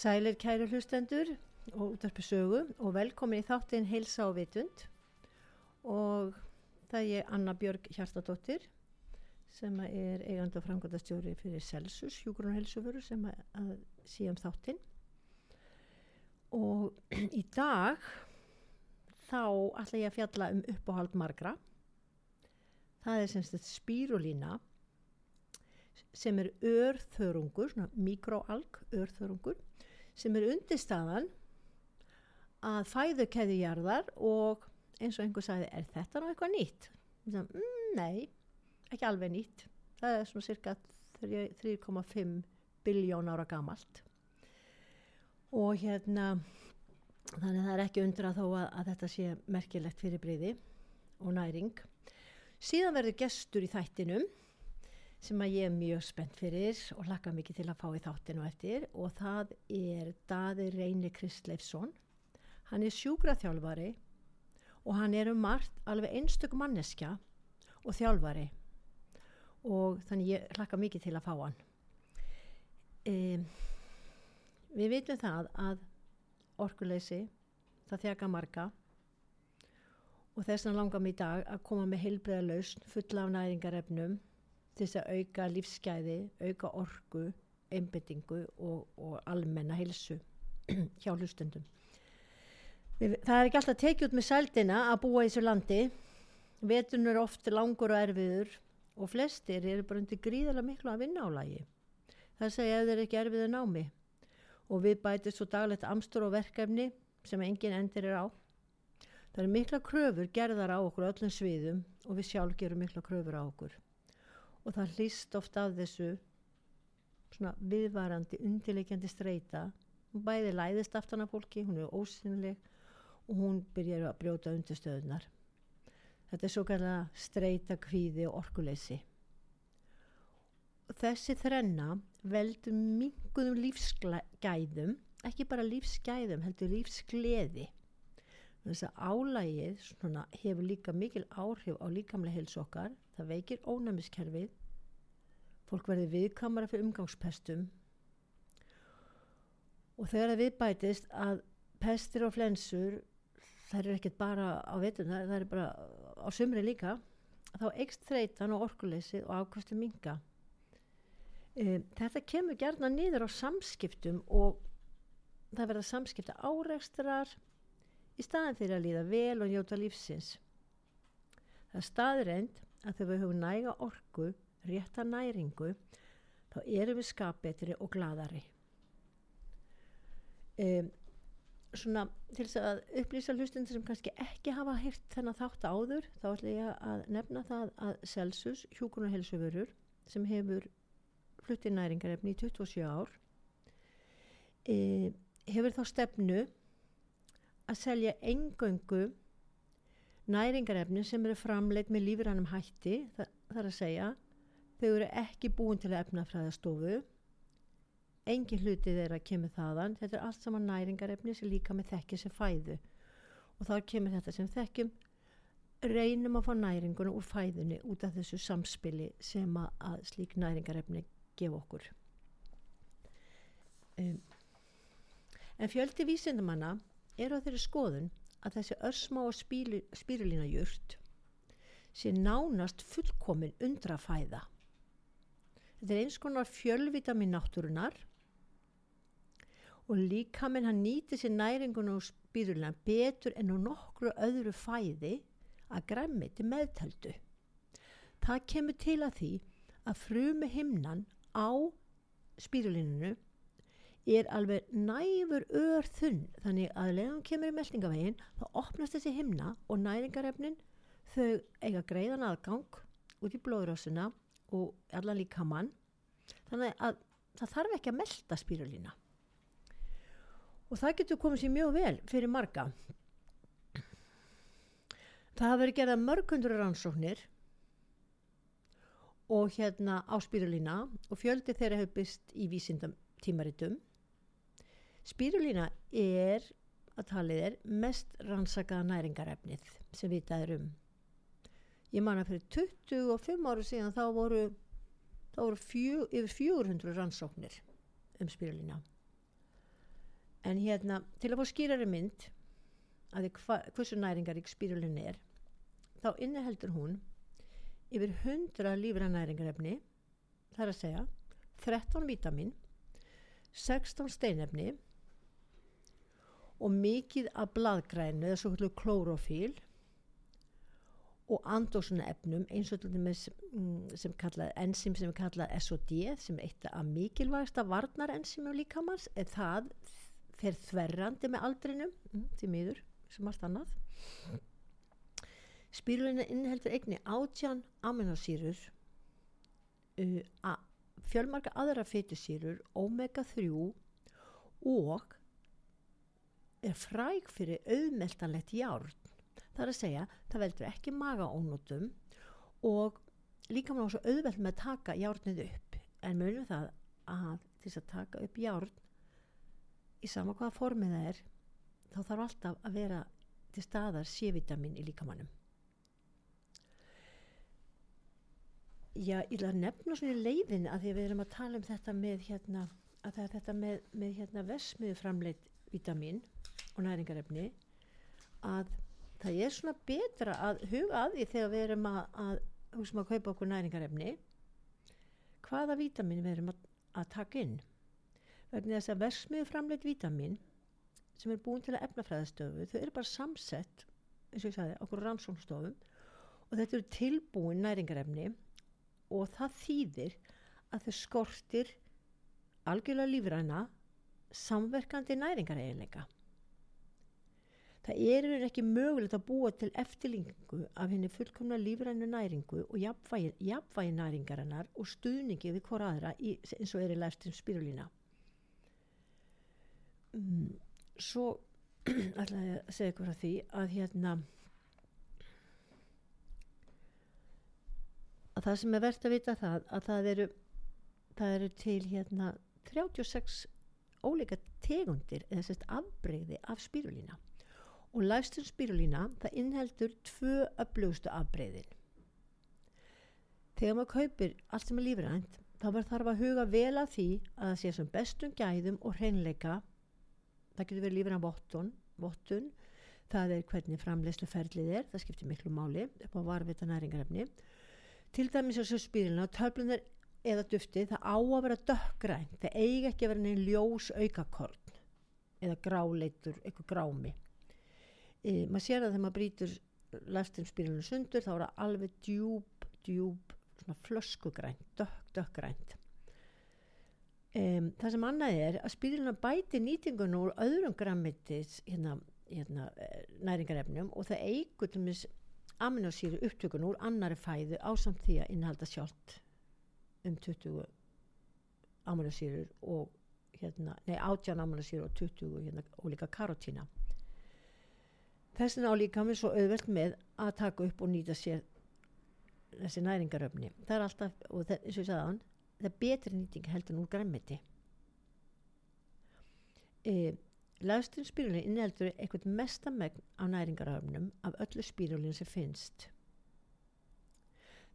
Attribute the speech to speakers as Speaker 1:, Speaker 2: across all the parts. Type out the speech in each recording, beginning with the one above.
Speaker 1: Sælir kæru hlustendur og útarpi sögu og velkomin í þáttinn Heilsa og vitund. Og það er Anna Björg Hjartadóttir sem er eigand og framkvæmdastjóri fyrir Celsus, Hjúgrun og Helsufuru sem að, síðan um þáttinn. Og í dag þá ætla ég að fjalla um uppáhald margra. Það er semst spírulína sem er örþörungur, svona mikroalg örþörungur sem er undirstaðan að fæðu keðijarðar og eins og einhver sagði er þetta ná eitthvað nýtt? Mm, nei, ekki alveg nýtt. Það er svona cirka 3,5 biljón ára gamalt. Og hérna þannig það er ekki undra þó að, að þetta sé merkilegt fyrir breyði og næring. Síðan verður gestur í þættinum sem að ég er mjög spennt fyrir og hlakka mikið til að fá í þáttinu eftir og það er Daði Reyni Kristleifsson. Hann er sjúgraþjálfari og hann er um margt alveg einstök manneskja og þjálfari. Og þannig ég hlakka mikið til að fá hann. E, við vitum það að orkuleysi það þjaka marga og þess vegna langar mér í dag að koma með heilbreyða lausn fulla af næringarefnum til þess að auka lífsgæði, auka orgu, einbettingu og, og almenna hilsu hjá hlustundum. Það er ekki alltaf tekið út með sældina að búa í þessu landi. Veturinn er oft langur og erfiður og flestir eru bara undir gríðala miklu að vinna á lagi. Það segja ef þeir ekki erfiður námi og við bætum svo daglegt amstur og verkefni sem engin endir er á. Það eru mikla kröfur gerðar á okkur öllum sviðum og við sjálf gerum mikla kröfur á okkur og það hlýst ofta af þessu svona viðvarandi undirleikjandi streyta hún bæði læðist aftan af fólki hún er ósynileg og hún byrjar að brjóta undirstöðunar þetta er svo kallega streyta kvíði og orkuleysi. Þessi þrenna veldur minguðum lífsgæðum ekki bara lífsgæðum heldur lífsgleði. Þess að álægið svona, hefur líka mikil áhrif á líkamlega heilsu okkar það veikir ónæmiskerfið. Fólk verður viðkamara fyrir umgangspestum og þegar það viðbætist að pestir og flensur það er ekkert bara á vetun það er bara á sumri líka þá eikst þreytan og orkuleysi og ákvæmstu minga e, þetta kemur gerna nýður á samskiptum og það verða samskipta áreikstrar í staðin fyrir að líða vel og njóta lífsins. Það er staðreind að þegar við höfum næga orgu, rétta næringu, þá erum við skapetri og gladari. Um, svona til þess að upplýsa hlustundir sem kannski ekki hafa hýrt þennan þátt áður, þá ætla ég að nefna það að Celsus, hjúkunar helsuvörur, sem hefur fluttið næringarefni í 27 ár, um, hefur þá stefnu að selja engöngu næringarefni sem eru framleitt með lífrannum hætti það, það er að segja. Þau eru ekki búin til að efna fræðastofu engin hluti þeirra kemur þaðan. Þetta er allt saman næringarefni sem líka með þekki sem fæðu. Og þá kemur þetta sem þekkjum. Reynum að fá næringunum úr fæðunni út af þessu samspili sem að, slík næringarefni gef okkur. Um, en fjöldi vísindamanna er á þeirri skoðun að þessi örsmá og spírulína jurt sé nánast fullkomin undra fæða. Þetta er eins konar fjölvitamin náttúrunar og líka menn hann nýti sér næringun og spírulína betur en á nokkru öðru fæði að græmi til meðtældu. Það kemur til að því að frumi himnan á spírulínunu er alveg næfur ör þunn. Þannig að leiðan kemur í meldingavegin þá opnast þessi himna og næringarefnin þau eiga greiðan aðgang út í blóðrásuna og allan líka mann þannig að það þarf ekki að melda spírulína. Og það getur komið sér mjög vel fyrir marga. Það hafa verið gerað mörgundur rannsóknir og hérna á spírulína og fjöldi þeirra hefur byst í vísindam tímaritum Spírulína er að talið er mest rannsakaða næringarefnið sem vitað er um. Ég man að fyrir 25 áru síðan þá voru, þá voru fjö, yfir 400 rannsóknir um spírulína. en hérna til að fá skýrari mynd að því hva, hversu næringarík spírulin er þá inniheldur hún yfir 100 lífra næringarefni það er að segja 13 vítamin 16 steinefni og mikið af bladgrænu svo kallu klórofíl og andósuna efnum eins og með, mm, sem kallað enzim sem er kallað SOD sem eitt af mikilvægsta varnar enzimum líkamanns er það fer þverrandi með aldrinum mm, til miður sem allt annað. Spírulina innheldur eigni átján aminosýrur uh, fjölmarka aðra fetusýrur omega 3 og er fræg fyrir auðmeltanlegt járn. Það er að segja, það veldur ekki magaónutum og líka maður svo auðveld með að taka járnið upp. En mönum það að til að taka upp járn í sama hvaða formið það er þá þarf alltaf að vera til staðar C-vitamin í líkamannum Já, ég vil að nefna svona í leiðin að því að við erum að tala um þetta með hérna, að þetta með, með hérna vesmiðu framleitt vitamin og næringarefni að það er svona betra að huga að því þegar við erum að, að húsum að kaupa okkur næringarefni hvaða vitamin við erum að, að taka inn vegna þess að vesmiðu framleitt vitamin sem er búin til að efnafræðastöfu þau eru bara samsett eins og ég sagði okkur rannsónstofum og þetta eru tilbúin næringarefni og það þýðir að þau skortir algjörlega lífræna samverkandi næringar eiginleika. Það er ekki mögulegt að búa til eftirlingu af henni fullkomna lífrænu næringu og jafnvægi, jafnvægi næringarinnar og stuðningi við hvora aðra í, eins og er í læstum spirulína. Mm, svo ætla ég að segja ykkur að því að hérna að það sem er verðt að vita það að það eru, það eru til hérna 36 óleika tegundir eða sérst afbreyði af spírulína og læstum spírulína það innheldur tvö öflugustu afbreyðin þegar maður kaupir allt sem er lífrænt þá verður þarf að huga vel að því að það sé sem bestum gæðum og hreinleika. Það getur verið lífræn vottun, vottun. Það er hvernig framleyslu ferlið er það skiptir miklu máli upp á varvita næringarefni. Til dæmis á svo spýrluna töflunar eða dufti það á að vera dökkgræn það eigi ekki að vera neinn ljós aukakorn eða gráleitur eitthvað grámi e, maður sér að þegar maður brítur lastinspýrlunum sundur þá er það alveg djúb djúb flöskugrænt dökk dökkgrænt e, það sem annað er að spýrluna bæti nýtingun úr öðrum grammitis hérna, hérna, e, næringarefnum og það eigur til mis aminosýru upptökun úr annari fæðu ásamt því að innhalda sjálft um 20 aminosýrur og hérna, nei 18 aminosýrur og 20 hérna, ólíka karotína þessin álíka mér svo auðvelt með að taka upp og nýta sér þessi næringaröfni það er alltaf, og það, eins og ég sagði hann það er betri nýting heldur en úr græmmiti eða Læstum spírulin innheldur eitthvað mestamegn á næringaröfnum af öllu spírulin sem finnst.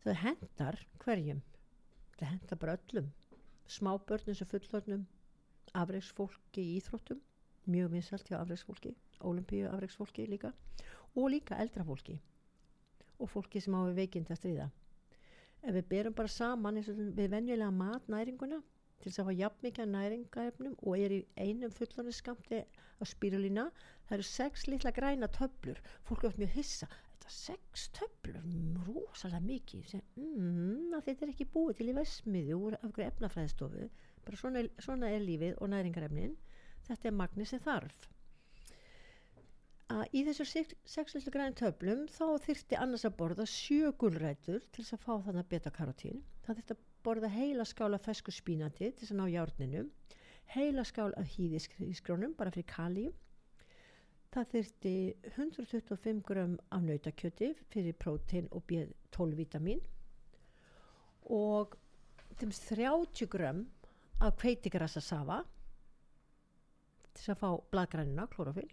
Speaker 1: Það hendar hverjum. Það hendar bara öllum. Smábörnum sem fullornum, afreiksfólki í Íþróttum, mjög vinsalt hjá afreiksfólki, ólimpíu afreiksfólki líka og líka eldrafólki og fólki sem á við veikind að stríða. Ef við berum bara saman við venjulega matnæringuna til þess að hafa jafn mikið næringaefnum og er í einum fullanisskamti á spírulína það eru sex litla græna töflur. Fólk er mjög hissa. Þetta er sex töflur, rosalega mikið. Mm, þetta er ekki búið til í vesmiðu af hverju efnafræðistofu. Bara svona, svona er lífið og næringarefnin. Þetta er magnið sem þarf að í þessar sex litla græna töflum þá þyrti annars að borða sjögulrætur til þess að fá þannig beta-karotín það þurft að borða heila skál af fesku spínati til þess að ná hjárninu heila skál af hýðiskrónum bara fyrir kali. Það þurfti 125 gram af nautakjöti fyrir prótein og B12 vitamin og 30 gram af kveitigrassa safa til að fá bladgrænina, klórofil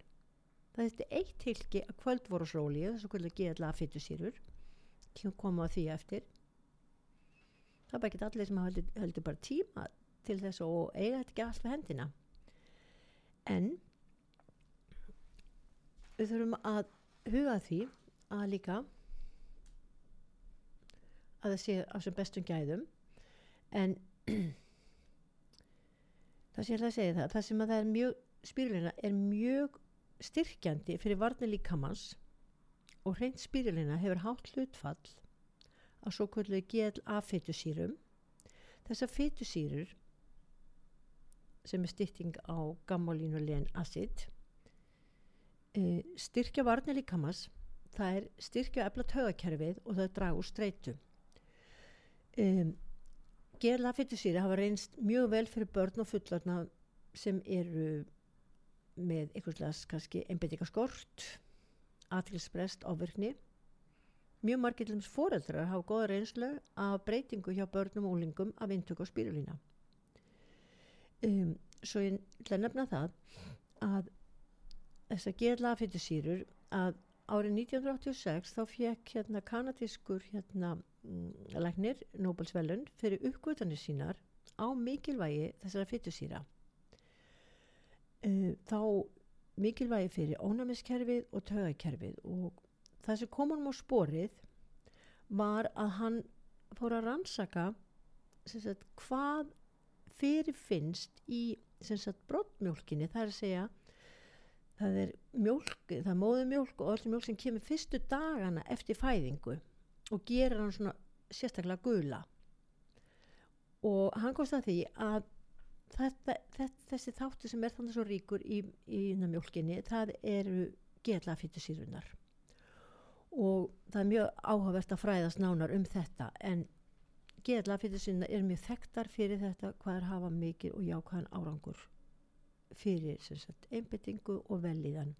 Speaker 1: það þurfti eitt hilki af kvöldvorusróli þess að kvölda geðla að fytusýrur koma á því eftir. Það bara ekki allir sem heldur, heldur bara tíma til þess og eiga þetta ekki allt fyrir hendina. En við þurfum að huga að því að líka að það sé á sem bestum gæðum. En það sé að segja það það sem að það er mjög spýrulina er mjög styrkjandi fyrir varnir líkamanns og hreint spýrulina hefur hátt hlutfall að svo kvöldu GLA fytusýrum þessar fytusýrur sem er styrting á gammálínulegin acid uh, styrkja varnir líkamanns það er styrkja efla tögakerfið og það dragu streitu. Um, GLA fytusýri hafa reynst mjög vel fyrir börn og fullarna sem eru með einhverslega kannski einbindingaskort aðtilsprest ávirkni mjög þess foreldrar hafa goða reynslu af breytingu hjá börnum og úlingum af intöku á spírulína. Um, svo ég ætla að nefna það að þess að gera fytusýrur að árið 1986 þá fekk hérna kanadískur hérna mm, læknir Nobelsvelun fyrir uppgötanir sínar á mikilvægi þessara fytusýra uh, þá mikilvægi fyrir ónæmiskerfið og tögakerfið og það sem kom hann á sporið var að hann fór að rannsaka sagt, hvað fyrir finnst í brottmjólkinni það er að segja það er mjólk, það er móðu mjólk og öll mjólk sem kemur fyrstu dagana eftir fæðingu og gerir hann svona sérstaklega gula. Og hann komst að því að þetta, þetta, þessi þáttu sem er þannig svo ríkur í, í mjólkinni það eru gelafítusýrunar og það er mjög áhugavert að fræðast nánar um þetta en gelafítusýrunar er mjög þekktar fyrir þetta hvað er hafa mikið og jákvæðan árangur fyrir sagt, einbyttingu og velíðan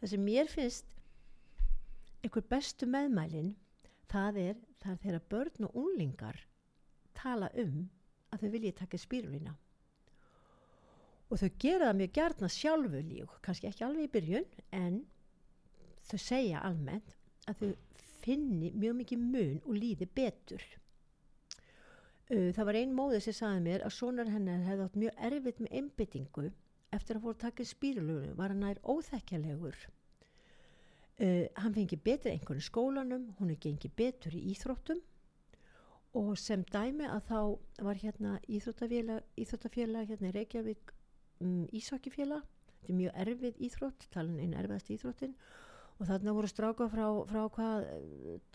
Speaker 1: það sem mér finnst einhver bestu meðmælin það er það er þegar börn og unlingar tala um að þau vilja taka spírulina og þau gera það mjög gert sjálfu lík, kannski ekki alveg í byrjun en þau segja almennt að þau finni mjög mikið mun og líði betur. Það var ein móði sem saði mér að sonar hennar hefði átt mjög erfitt með einbyttingu eftir að fóra að taka spírulögunum var hann nær óþekkjalegur uh, hann fengi betur einhvern skólanum, hún er gengið betur í íþróttum og sem dæmi að þá var hérna íþróttafélag hérna í Reykjavík um, Ísakifélag þetta er mjög erfið íþrótt talin einn erfiðast íþróttin. Og þarna voru stráka frá, frá hvað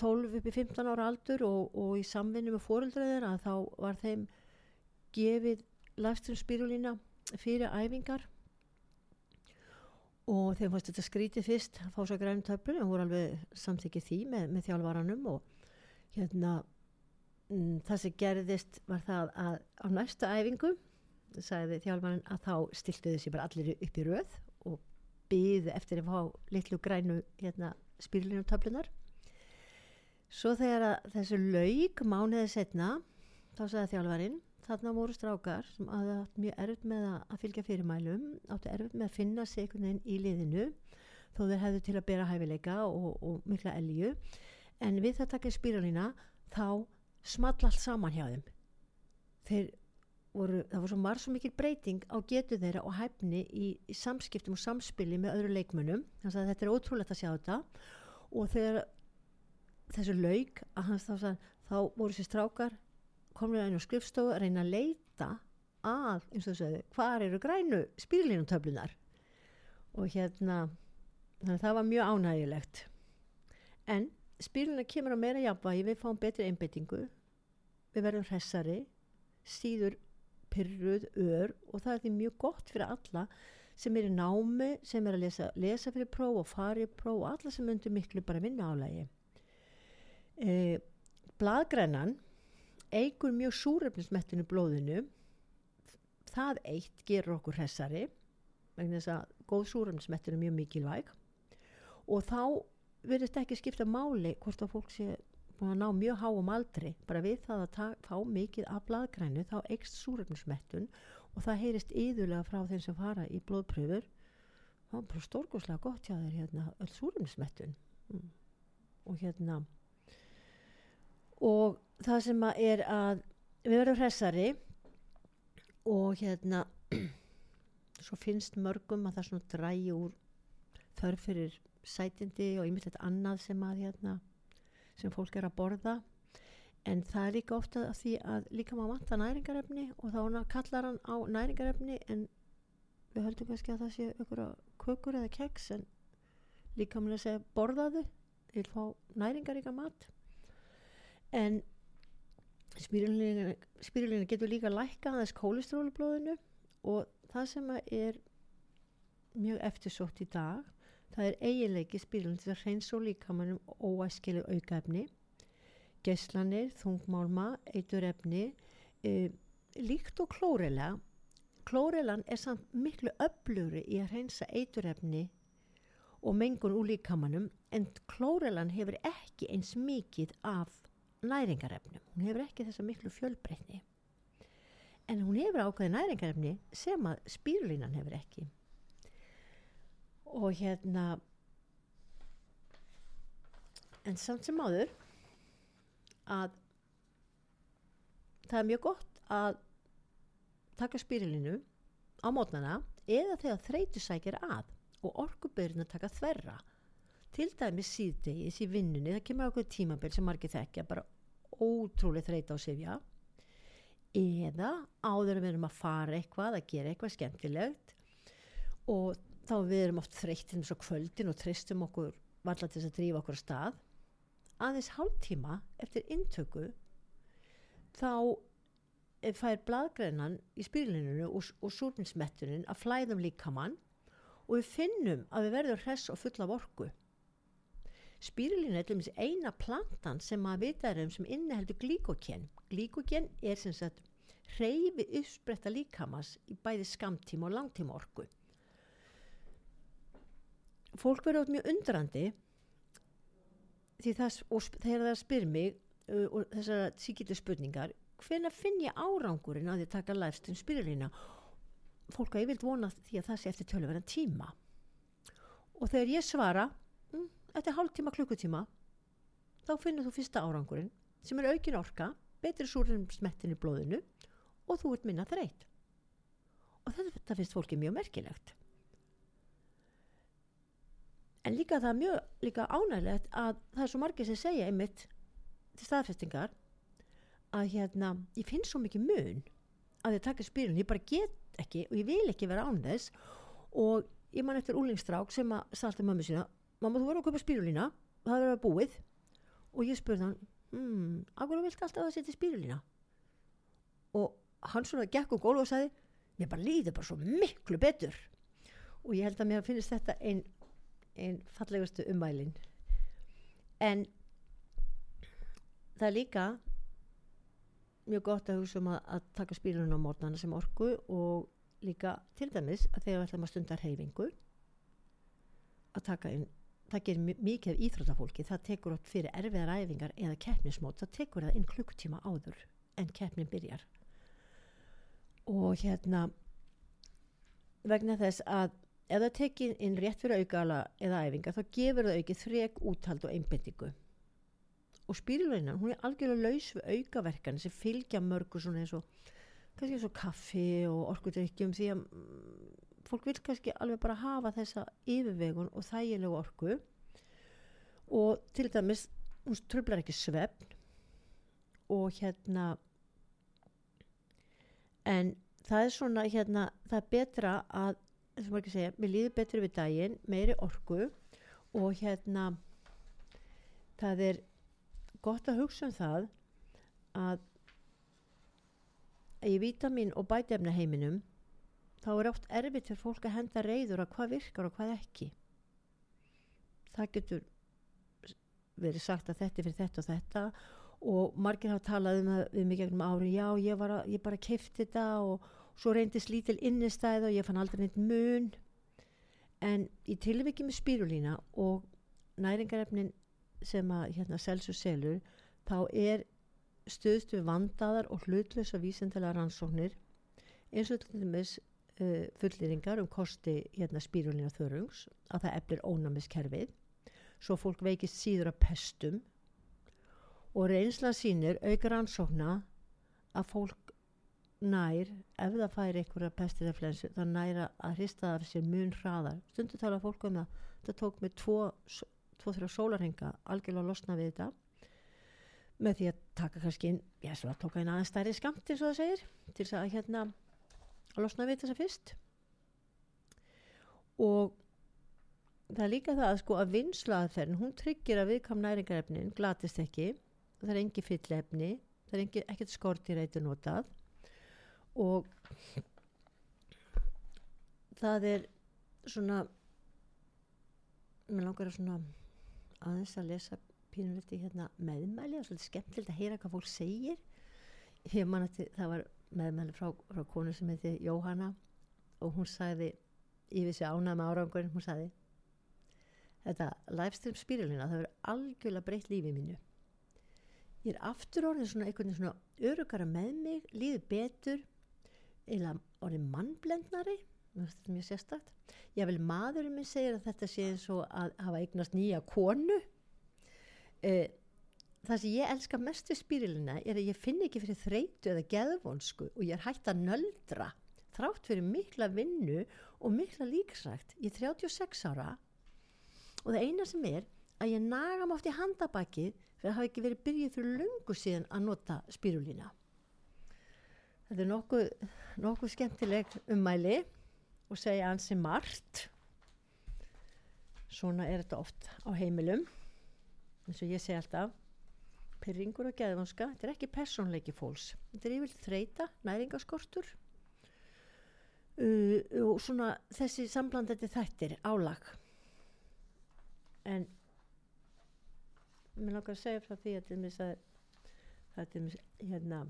Speaker 1: 12 upp í 15 ára aldur og, og í samvinni með fóröldræðir að þá var þeim gefið lafstrum spírulína fyrir æfingar. Og þeim fannst þetta skrítið fyrst að fá svo grænum töflur en voru alveg samþykkið því með, með þjálfvaranum og hérna m, það sem gerðist var það að á næsta æfingu sagði þjálfvaran að þá stiltuði sér bara allir upp í röð og byði eftir að fá litlu grænu hérna, spýrlinu töflunar svo þegar þessu laug mánuðið setna þá sagði þjálfvarinn þarna voru strákar sem aða mjög erfitt með að fylgja fyrirmælum áttu erfitt með að finna sig einhvern veginn í liðinu þó þeir hefðu til að bera hæfileika og, og mikla elju. En við það takkið spíralina þá small allt saman hjá þeim. Þeir voru það voru svo marg svo mikil breyting á getu þeirra og hæfni í, í samskiptum og samspili með öðru leikmönnum. Þannig að þetta er ótrúlegt að sjá þetta. Og þegar þessu laug hans þá, þá voru sér strákar komur það inn á skrifstofu að reyna að leita að, eins og þess að hvað eru grænu spýrlínutöflunar og hérna þannig að það var mjög ánægilegt en spýrlínunar kemur á meira jafnvægi við fáum betri einbeitingu við verðum hressari síður pyrruð, ör og það er því mjög gott fyrir alla sem er í námi, sem er að lesa, lesa fyrir próf og fari próf og alla sem undir miklu bara vinna álægi e, Bladgrænan eigur mjög súrefnismettinu blóðinu. Það eitt gerur okkur hressari vegna þess að góð súrefnismettinu er mjög mikilvæg. Og þá verðist ekki skipta máli hvort að fólk sé að ná mjög háum aldri. Bara við það að fá mikið af bladgrænu þá eikst súrefnismettun og það heyrist yðurlega frá þeim sem fara í blóðpröfur það er bara stórgóðslega gott hjá þeir hérna öll súrefnismettun. Mm. og hérna og það sem að er að við verðum hressari og hérna svo finnst mörgum að það svona drægi úr þörf fyrir sætindi og ymmislegt annað sem að hérna, sem fólk er að borða. En það er líka ofta því að líka maður vanta næringarefni og þá kallar hann á næringarefni en við höldum kannski að það sé ykkur kökur eða keks en líka maður að segja borðaðu ég vil fá næringaríka mat. En spýrulina getur líka lækka aðeins kólistrólublóðinu og það sem er mjög eftirsótt í dag það er eiginleiki spýrulina til að hreins og líka mannum óæskilu aukaefni geslanir, þungmálma, eiturefni e, líkt og klórela. Klórelan er samt miklu öflugri í að hreinsa eiturefni og mengun úr líkamannum en klórelan hefur ekki eins mikið af næringarefnum. Hún hefur ekki þessa miklu fjölbreytni. En hún hefur ákveði næringarefni sem að spýrlínan hefur ekki og hérna en samt sem áður að það er mjög gott að taka spýrlínu á mótnana eða þegar þreytusækir að og orkubyrjun að taka þverra. Til dæmis síðdegis í vinnunni það kemur ákveð tímabill sem margir þekkja bara ótrúlega þreita á sifja eða áður við erum að fara eitthvað að gera eitthvað skemmtilegt. Og þá við erum oft þreytið eins og kvöldin og tristum okkur varla til þess að drífa okkur á stað aðeins hálf tíma eftir intöku þá fær bladgrennan í spýrlininu og, og súrninsmettunin að flæðum líkamann og við finnum að við verðum hress og fulla af orku Spírulínu er til eina plantan sem að vita er um sem inneheldur glíkoken. Glíkoken er sem sagt hreyfi uppspretta líkamas í bæði skamtíma og langtíma orku. Fólk verður átt mjög undrandi það, og þegar það spyr mig uh, og þessara síkilu spurningar hvena finn ég árangurinn að því taka læfstum spirulína fólk að ég vilt vona því að það sé eftir tölverðan tíma. Og þegar ég svara eftir hálf tíma klukkutíma þá finnur þú fyrsta árangurinn sem er aukin orka, betri súrum smettin í blóðinu og þú ert minna þreyt og þetta finnst fólki mjög merkilegt en líka það er mjög líka ánægilegt að það er svo margir sem segja einmitt til staðfestingar að hérna ég finn svo mikið mun að ég taka spyrun, ég bara get ekki og ég vil ekki vera án þess. Og ég man eftir úlingstrák sem að salta mömmu sína mamma þú verður að köpa spírulína og það verður að búið. Og ég spurði hann hmm, af hverju vilt alltaf að setja spírulína og hann svona gekk og gólf og sagði mér bara líði bara svo miklu betur. Og ég held að mér finnst þetta einn ein fallegustu umvælin en það er líka mjög gott að hugsa um að, að taka spírunum á mótnana sem orku og líka til dæmis að þegar við ætlum að stunda reyfingu að taka inn það gerir mikið af íþrótafólki það tekur átt fyrir erfiðar æfingar eða keppnismót, það tekur það inn klukktíma áður en keppnin byrjar. Og hérna vegna þess að ef það tekir inn rétt fyrir aukala eða æfingar þá gefur það aukið þreg úthald og einbindingu og spýrilvæginan, hún er algjörlega laus við aukaverkan sem fylgja mörgur svona eins og kannski eins og kaffi og orkudrykkjum því að fólk vil kannski alveg bara hafa þessa yfirvegun og þægilegu orku. Og til dæmis hún tröflar ekki svefn og hérna en það er svona hérna það er betra að að maður ekki segja, mér líður betri við daginn meiri orku og hérna það er gott að hugsa um það að í vítamin og bætefna heiminum þá er oft erfitt fyrir fólk að henda reyður að hvað virkar og hvað ekki. Það getur verið sagt að þetta er fyrir þetta og þetta og margir hafa talað um það við mig gegnum ári já ég, að, ég bara kefti þetta og svo reyndist lítil innistæð og ég fann aldrei neitt mun. En í tilviki með spírulína og næringarefnin sem að hérna selsu selur þá er stöðstu vandaðar og hlutlösa vísendilega rannsóknir eins og til dæmis uh, fullýringar um kosti hérna, spírulina þörungs að það eflir ónæmiskerfið. Svo fólk veikist síður af pestum. Og reynsla sínir aukar ansókna að fólk nær ef það fær einhverja pestir eða flensu þá nær að hrista af sér mun hraðar. Stundu tala fólk um það það tók mig tvo, tvo þrjá sólarhenga algjörlega að losna við þetta með því að taka kannski já, svo að tóka inn aðeins stærri skamt eins og það segir til að hérna að losna við þessa fyrst. Og það er líka það að sko að vinslaðferðin hún tryggir að viðkam næringarefnin glatist ekki það er engi fyllefni það er engi, ekkert skortir eitthvað notað og það er svona mér langar að svona aðeins að lesa pínulegt í hérna meðmæli. Er svolítið skemmtilegt að heyra hvað fólk segir. Ég man að það var meðmæli frá, frá konu sem heiti Jóhanna og hún sagði vissi ánað með árangurinn hún sagði þetta livestream spírulina það verður algjörlega breytt lífið mínu. Ég er aftur orðin svona einhvern veginn svona örugara með mig líður betur orðin mannblendnari þetta er mjög sérstakt. Ég vil maðurinn minn segir að þetta sé eins og að hafa eignast nýja konu. Eh, það sem ég elska mest við spírulina er að ég finn ekki fyrir þreytu eða geðvonsku og ég er hægt að nöldra þrátt fyrir mikla vinnu og mikla líksrækt ég er 36 ára og það eina sem er að ég naga mátt í handabaki fyrir að hafa ekki verið byrjuð fyrir lungu síðan að nota spírulína þetta er nokkuð, nokkuð skemmtileg ummæli og segja ansi margt. Svona er þetta oft á heimilum eins og ég segi alltaf. Pyrringur og geðvanska þetta er ekki personleiki fólks. Þetta er yfir þreita, næringaskortur uh, og svona þessi samblandandi þættir álag. En mér langar að segja frá því að það er hérna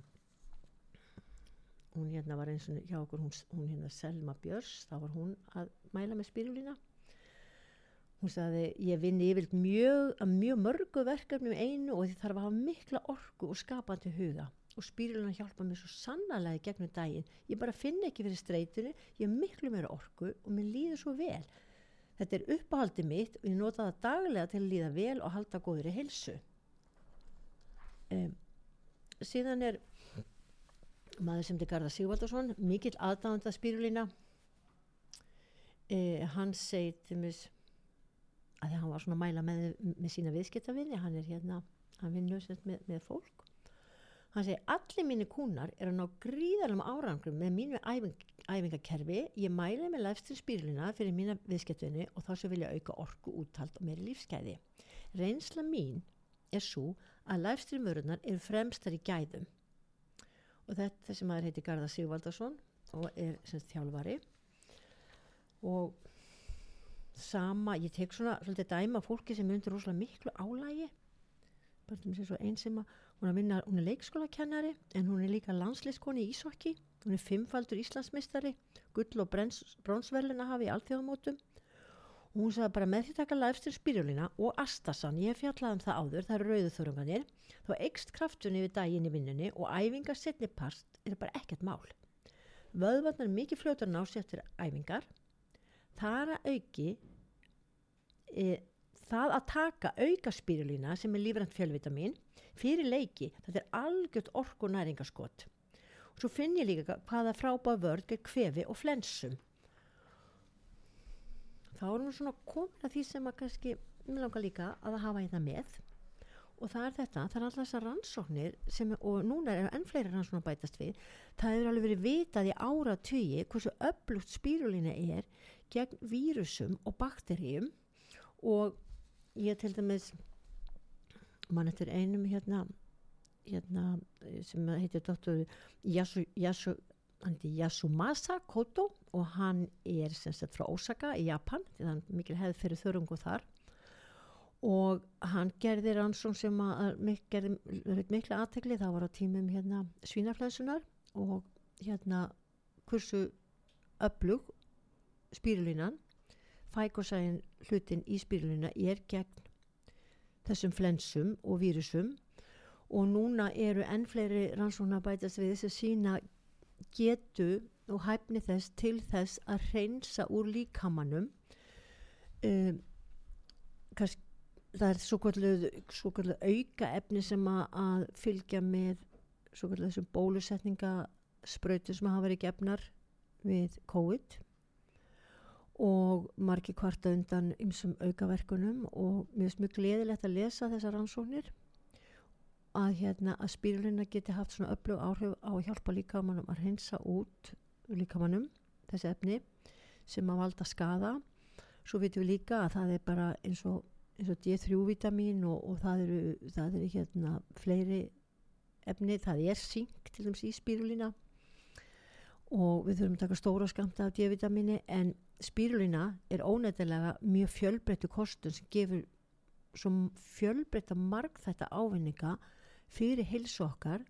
Speaker 1: hún hérna var eins og hjá okkur hún, hún hérna Selma Björns þá var hún að mæla með spírulína hún sagði ég vinni yfir mjög, mjög mörgu verkefni með einu og því þarf að hafa mikla orgu og skapandi huga. Og spírulína hjálpa mér svo sannlega gegnum daginn. Ég bara finn ekki fyrir streytinu ég miklu meira orgu og mér líður svo vel. Þetta er uppáhaldi mitt og ég nota það daglega til að líða vel og halda góður í heilsu. Um, síðan er maður sem til Garðar Sigvaldarsson, mikill aðdáðanda spírulína. Uh, hann segir til mér að hann var svona að mæla með, með sína viðskiptavinni, hann er hérna, hann vinnur með, með fólk. Hann segi allir mínir kúnar er að ná gríðalum árangrum með mínu æfing, æfingakerfi. Ég mæli með lefstil spýrluna fyrir mína viðskiptunni og þá sem vilja auka orku úttalt og meiri lífskeiði reynsla mín er svo að lefstil mörðunar eru fremstar í gæðum og þetta sem aður heiti Garðar Sigvaldarsson og er semst þjálfari og sama, ég tek svona svolítið dæma fólki sem undir rosalega miklu álægi bara sem sé svo einsima Hún er, vinna, hún er leikskólakennari en hún er líka landslískoni í Ísokki. Hún er fimmfaldur Íslandsmistari, gull og brónsverlina hafi í alþjóðamótum. Og hún sagði bara með því taka læfstir spyrjulina og astasan, ég hef fjallað um það áður, það eru rauðuþörunganir, þá ekst kraftunni við daginn í vinnunni og æfingar setni part er bara ekkert mál. Vöðvarnar mikið fljótar nási eftir æfingar. Það að auki... E, það að taka auka spirulína sem er lífrænt fjölvitamin fyrir leiki, þetta er algjört orku næringaskott og svo finn ég líka hvaða frábæð vörð er kvefi og flensum þá erum við svona komin að því sem að kannski mér langar líka að hafa hérna með. Og það er þetta, það er alltaf þessar rannsóknir sem, og núna er enn fleiri rannsóknir bætast við, það hefur alveg verið vitað í ára tugi hversu öflugt spírulína er gegn vírusum og bakterjum og ég til dæmis mann eftir einum hérna, hérna sem heitir doktor Yasu, Yasu, Yasumasa Koto og hann er sagt, frá Osaka í Japan því er mikil hefð fyrir þörungu þar. Og hann gerði rannsón sem að gerði miklu aðtegli það var á tímum hérna svínarflæsunar og hérna kursu öflug spýrulínan fækosæðin hlutin í spýrluna er gegn þessum flensum og vírusum. Og núna eru enn fleiri rannsóna bætast við þess að sína getu og hæfni þess til þess að reynsa úr líkamannum um, það er svo kvöldu auka efni sem að, að fylgja með svo kvöldu þessum bólusetninga sprautu sem hafa verið gefnar við COVID og margi kvarta undan ymsum aukaverkunum og mér finnst mjög gleðilegt að lesa þessar rannsóknir að, hérna, að spírulina geti haft svona öflug áhrif á að hjálpa líkamannum að hreinsa út líkamannum þessi efni sem að valda skada svo vitum við líka að það er bara eins og, og D3-vitamin og, og það eru, það eru hérna fleiri efni, það er synk til dæmis í spírulina og við þurfum að taka stóra skamta af D-vitamini en spírulina er ónættilega mjög fjölbreyttu kostun sem gefur fjölbreytta marg þetta ávinninga fyrir hilsu okkar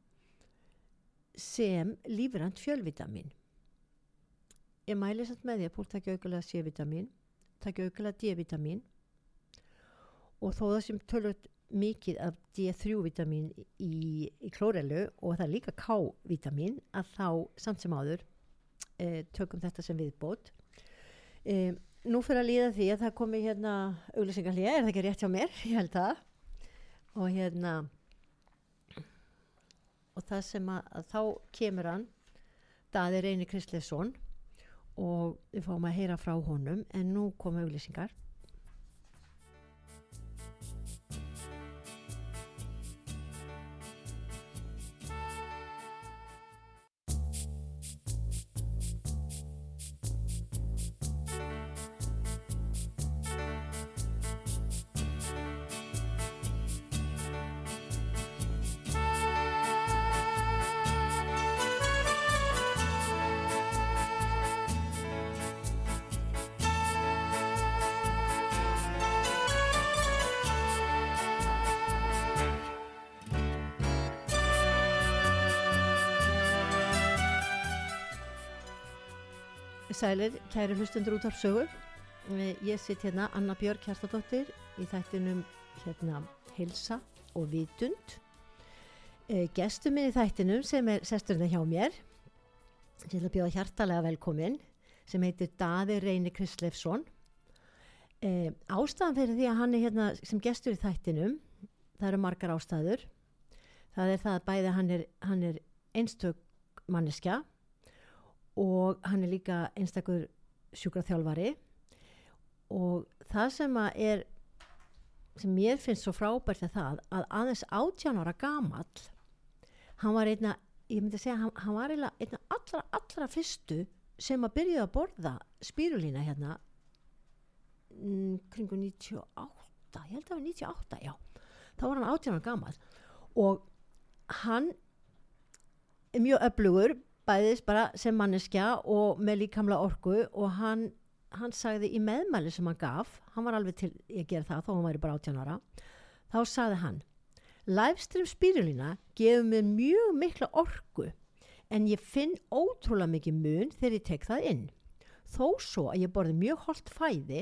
Speaker 1: sem lífrand fjölvitamin. Ég mæli samt með því að fólk takja aukulega C-vitamin takja aukulega D-vitamin og þó það sem tölvöld mikið af D3-vitamin í, í klórelu og það er líka K-vitamin að þá samt sem áður eh, tökum þetta sem viðbót. Eh, nú fyrir að líða því að það komi hérna auglýsingarlega, er það ekki rétt hjá mér? Ég held það. Og hérna og það sem að, að þá kemur hann Daði Reyni Kristleifsson og við fáum að heyra frá honum en nú koma auglýsingar Sælir, kæri hlustundur út af sögu. Ég sitt hérna Anna Björk Kjartadóttir í þættinum hérna Hilsa og Vitund. E, gestur minn í þættinum sem er sesturinn hjá mér, ég vil bjóða hjartalega velkomin, sem heitir Daði Reyni Kristleifsson. E, ástæðan fyrir því að hann er hérna sem gestur í þættinum, það eru margar ástæður. Það er það að bæði hann er, hann er einstök manneskja og hann er líka einstakur sjúkraþjálfari. Og það sem að er sem mér finnst svo frábært er það að aðeins átján ára gamall hann var einna ég myndi segja hann, hann var einna allra allra fyrstu sem að byrja að borða spírulína hérna mm, kringu 98 ég held að það var 98, já. Þá var hann átján ára gamall og hann mjög öflugur bæðis bara sem manneskja og með líkamla orku og hann, hann sagði í meðmæli sem hann gaf, hann var alveg til að gera það þó hann væri bara 18 ára, þá sagði hann livestream spírulina gefur mér mjög mikla orku en ég finn ótrúlega mikið mun þegar ég tek það inn. Þó svo að ég borði mjög holdt fæði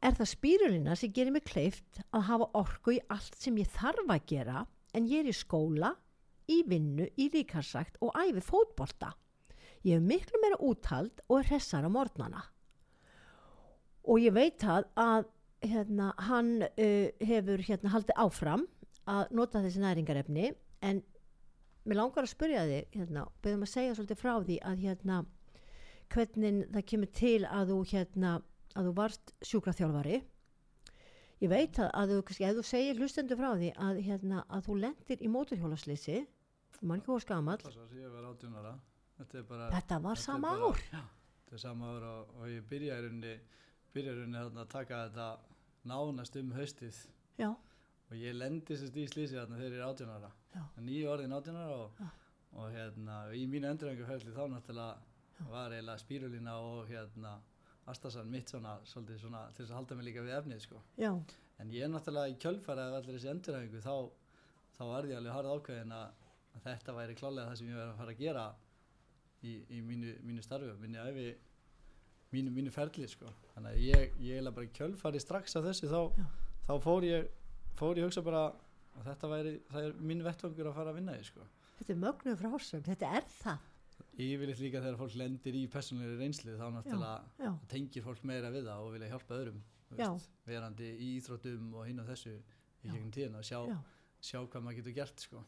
Speaker 1: er það spírulina sem gerir mig kleift að hafa orku í allt sem ég þarf að gera en ég er í skóla í vinnu, í líkarsagt og æfi fótbolta. Ég hef miklu meira úthald og er hressar á mornana. Og ég veit að, að hérna, hann uh, hefur hérna, haldið áfram að nota þessi næringarefni en mér langar að spyrja þig hérna, beðum að segja svolítið frá því að hérna, hvernig það kemur til að þú, hérna, að þú varst sjúkraþjálfari ég veit að, að þú, kannski, ef þú segir hlustendur frá því að, hérna, að þú lendir í móturhjólaslýsi mann ekki hóa skamall
Speaker 2: þetta, bara,
Speaker 1: þetta var
Speaker 2: þetta
Speaker 1: sama
Speaker 2: bara,
Speaker 1: ár.
Speaker 2: Já, þetta er sama ár og, og ég byrja í rauninni byrja í rauninni að taka þetta nánast um haustið.
Speaker 1: Já,
Speaker 2: og ég lendi sérst í slísi þarna þegar ég er 18 ára.
Speaker 1: Já.
Speaker 2: nýju orðin 18 ára og,
Speaker 1: Já.
Speaker 2: og hérna í mínu endurhenguferðli þá náttúrulega var eiginlega spírulína og hérna Astasan mitt svona, svolítið svona til þess að halda mig líka við efnið sko.
Speaker 1: Já,
Speaker 2: en ég er náttúrulega í kjölfæra af allir þessi endurhengu þá, þá var ég alveg harð ákveðin að, að þetta væri klálega það sem ég verið að fara að gera í, í mínu, mínu starfi mínu æfi mínu, mínu ferli sko þannig að ég, ég eiginlega bara í kjölfæri strax af þessu þá,
Speaker 1: Já.
Speaker 2: þá fór ég fór ég hugsa bara að þetta væri það er mín vettvangur að fara að vinna í sko
Speaker 1: þetta er mögnu frásögn þetta er það
Speaker 2: yfirleitt líka þegar fólk lendir í personlega reynslu þá náttúrulega
Speaker 1: já,
Speaker 2: tengir fólk meira við það og vilja hjálpa öðrum
Speaker 1: Já.
Speaker 2: veist, verandi í íþróttum og hinn og þessu í
Speaker 1: Já.
Speaker 2: gegnum tíðina og sjá,
Speaker 1: já,
Speaker 2: sjá hvað maður getur gert sko.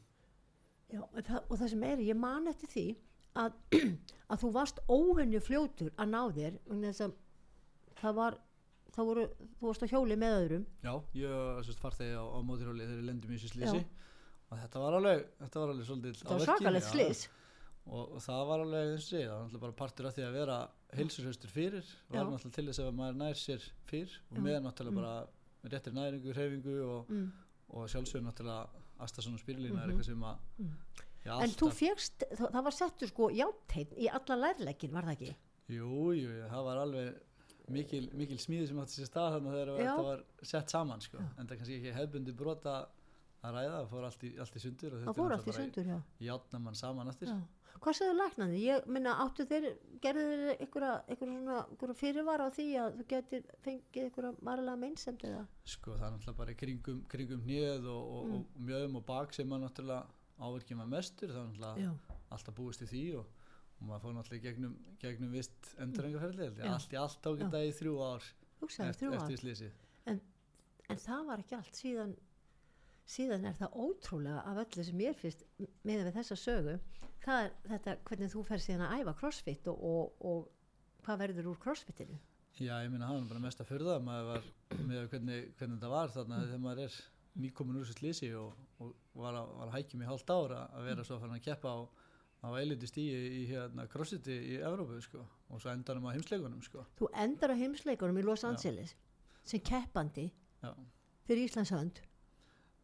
Speaker 1: Já og, það, og það sem er, ég man eftir því að, að þú varst óhenni fljótur að ná þér að það var það voru, þú varst á hjóli með öðrum.
Speaker 2: Já, ég farþegi á, á mótirhjóli þegar ég lendum í þessu slísi og þetta var alveg, þetta var alveg svolítið
Speaker 1: það var svakalegt slís
Speaker 2: og, og það var alveg eins og sé, það var náttúrulega bara partur af því að vera heilsurhustur fyrir var
Speaker 1: Já.
Speaker 2: náttúrulega til þess að maður nær sér fyrr. Og með náttúrulega
Speaker 1: Mm.
Speaker 2: bara réttir næringu, hreyfingu og,
Speaker 1: mm.
Speaker 2: og sjálfsögur náttúrulega Astason og Spirulína er
Speaker 1: Mhm.
Speaker 2: eitthvað sem að
Speaker 1: Mm.
Speaker 2: já,
Speaker 1: en þú fegst, það, það var settur sko játteinn í alla lærleikin, var það ekki?
Speaker 2: Jú, jú, það var alveg mikil, mikil smíði sem átti sér stað þannig
Speaker 1: Já.
Speaker 2: þetta var sett saman sko. en það kannski ekki hefbundi brota að ræða, það fór allt í, allt í sundur
Speaker 1: það fór allt í sundur, já,
Speaker 2: játna mann saman eftir
Speaker 1: já. Hvað sagðu læknandi? ég minna, áttu þeir, gerðu þeir einhverja, fyrirvara á því að þú getur fengið einhverja varlega meinsemd eða?
Speaker 2: sko það er náttúrulega bara kringum, kringum hnið og, og,
Speaker 1: Mm.
Speaker 2: og mjögum og bak sem maður náttúrulega áverkið maður mestur það er náttúrulega
Speaker 1: já,
Speaker 2: alltaf búist í því og, og maður fór náttúrulega gegnum, gegnum vist endurrengaferðli
Speaker 1: Já.
Speaker 2: allt í allt ágæta í þrjú ár
Speaker 1: hugsaðu
Speaker 2: eftir, eftir slísið
Speaker 1: en það var ekki allt síðan síðan er það ótrúlega af öllu sem ég finnst með við þessa sögu það er þetta hvernig þú fer síðan að æfa crossfit og, og, og hvað verður úr crossfitinu
Speaker 2: Já, ég minna það var bara mest að maður var með hvernig, hvernig þetta var þarna
Speaker 1: Mm.
Speaker 2: þegar maður er nýkomin úr þessu slísi og, og var, að, var að hækjum í hálft ára að vera svo að fara að keppa á, á eilitu stíi í hérna crossfiti í Evrópu sko og svo endanum á heimsleikunum sko
Speaker 1: þú endar á heimsleikunum í Los
Speaker 2: Já.
Speaker 1: Angeles sem keppandi
Speaker 2: Já,
Speaker 1: fyrir Íslands hönd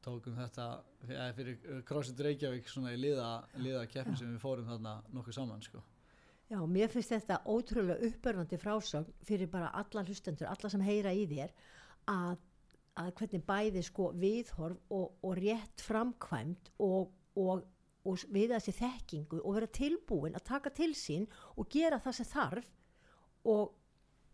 Speaker 2: tókum þetta ja, fyrir uh, CrossFit Reykjavík svona í liða, liða keppni
Speaker 1: Já.
Speaker 2: sem við fórum þarna nokkuð saman sko
Speaker 1: Já, mér finnst þetta ótrúlega uppörfandi frásögn fyrir bara alla hlustendur, alla sem heyra í þér að, að hvernig bæði sko viðhorf og, og rétt framkvæmt og, og, og við þessi þekkingu og vera tilbúin að taka til sín og gera það sem þarf og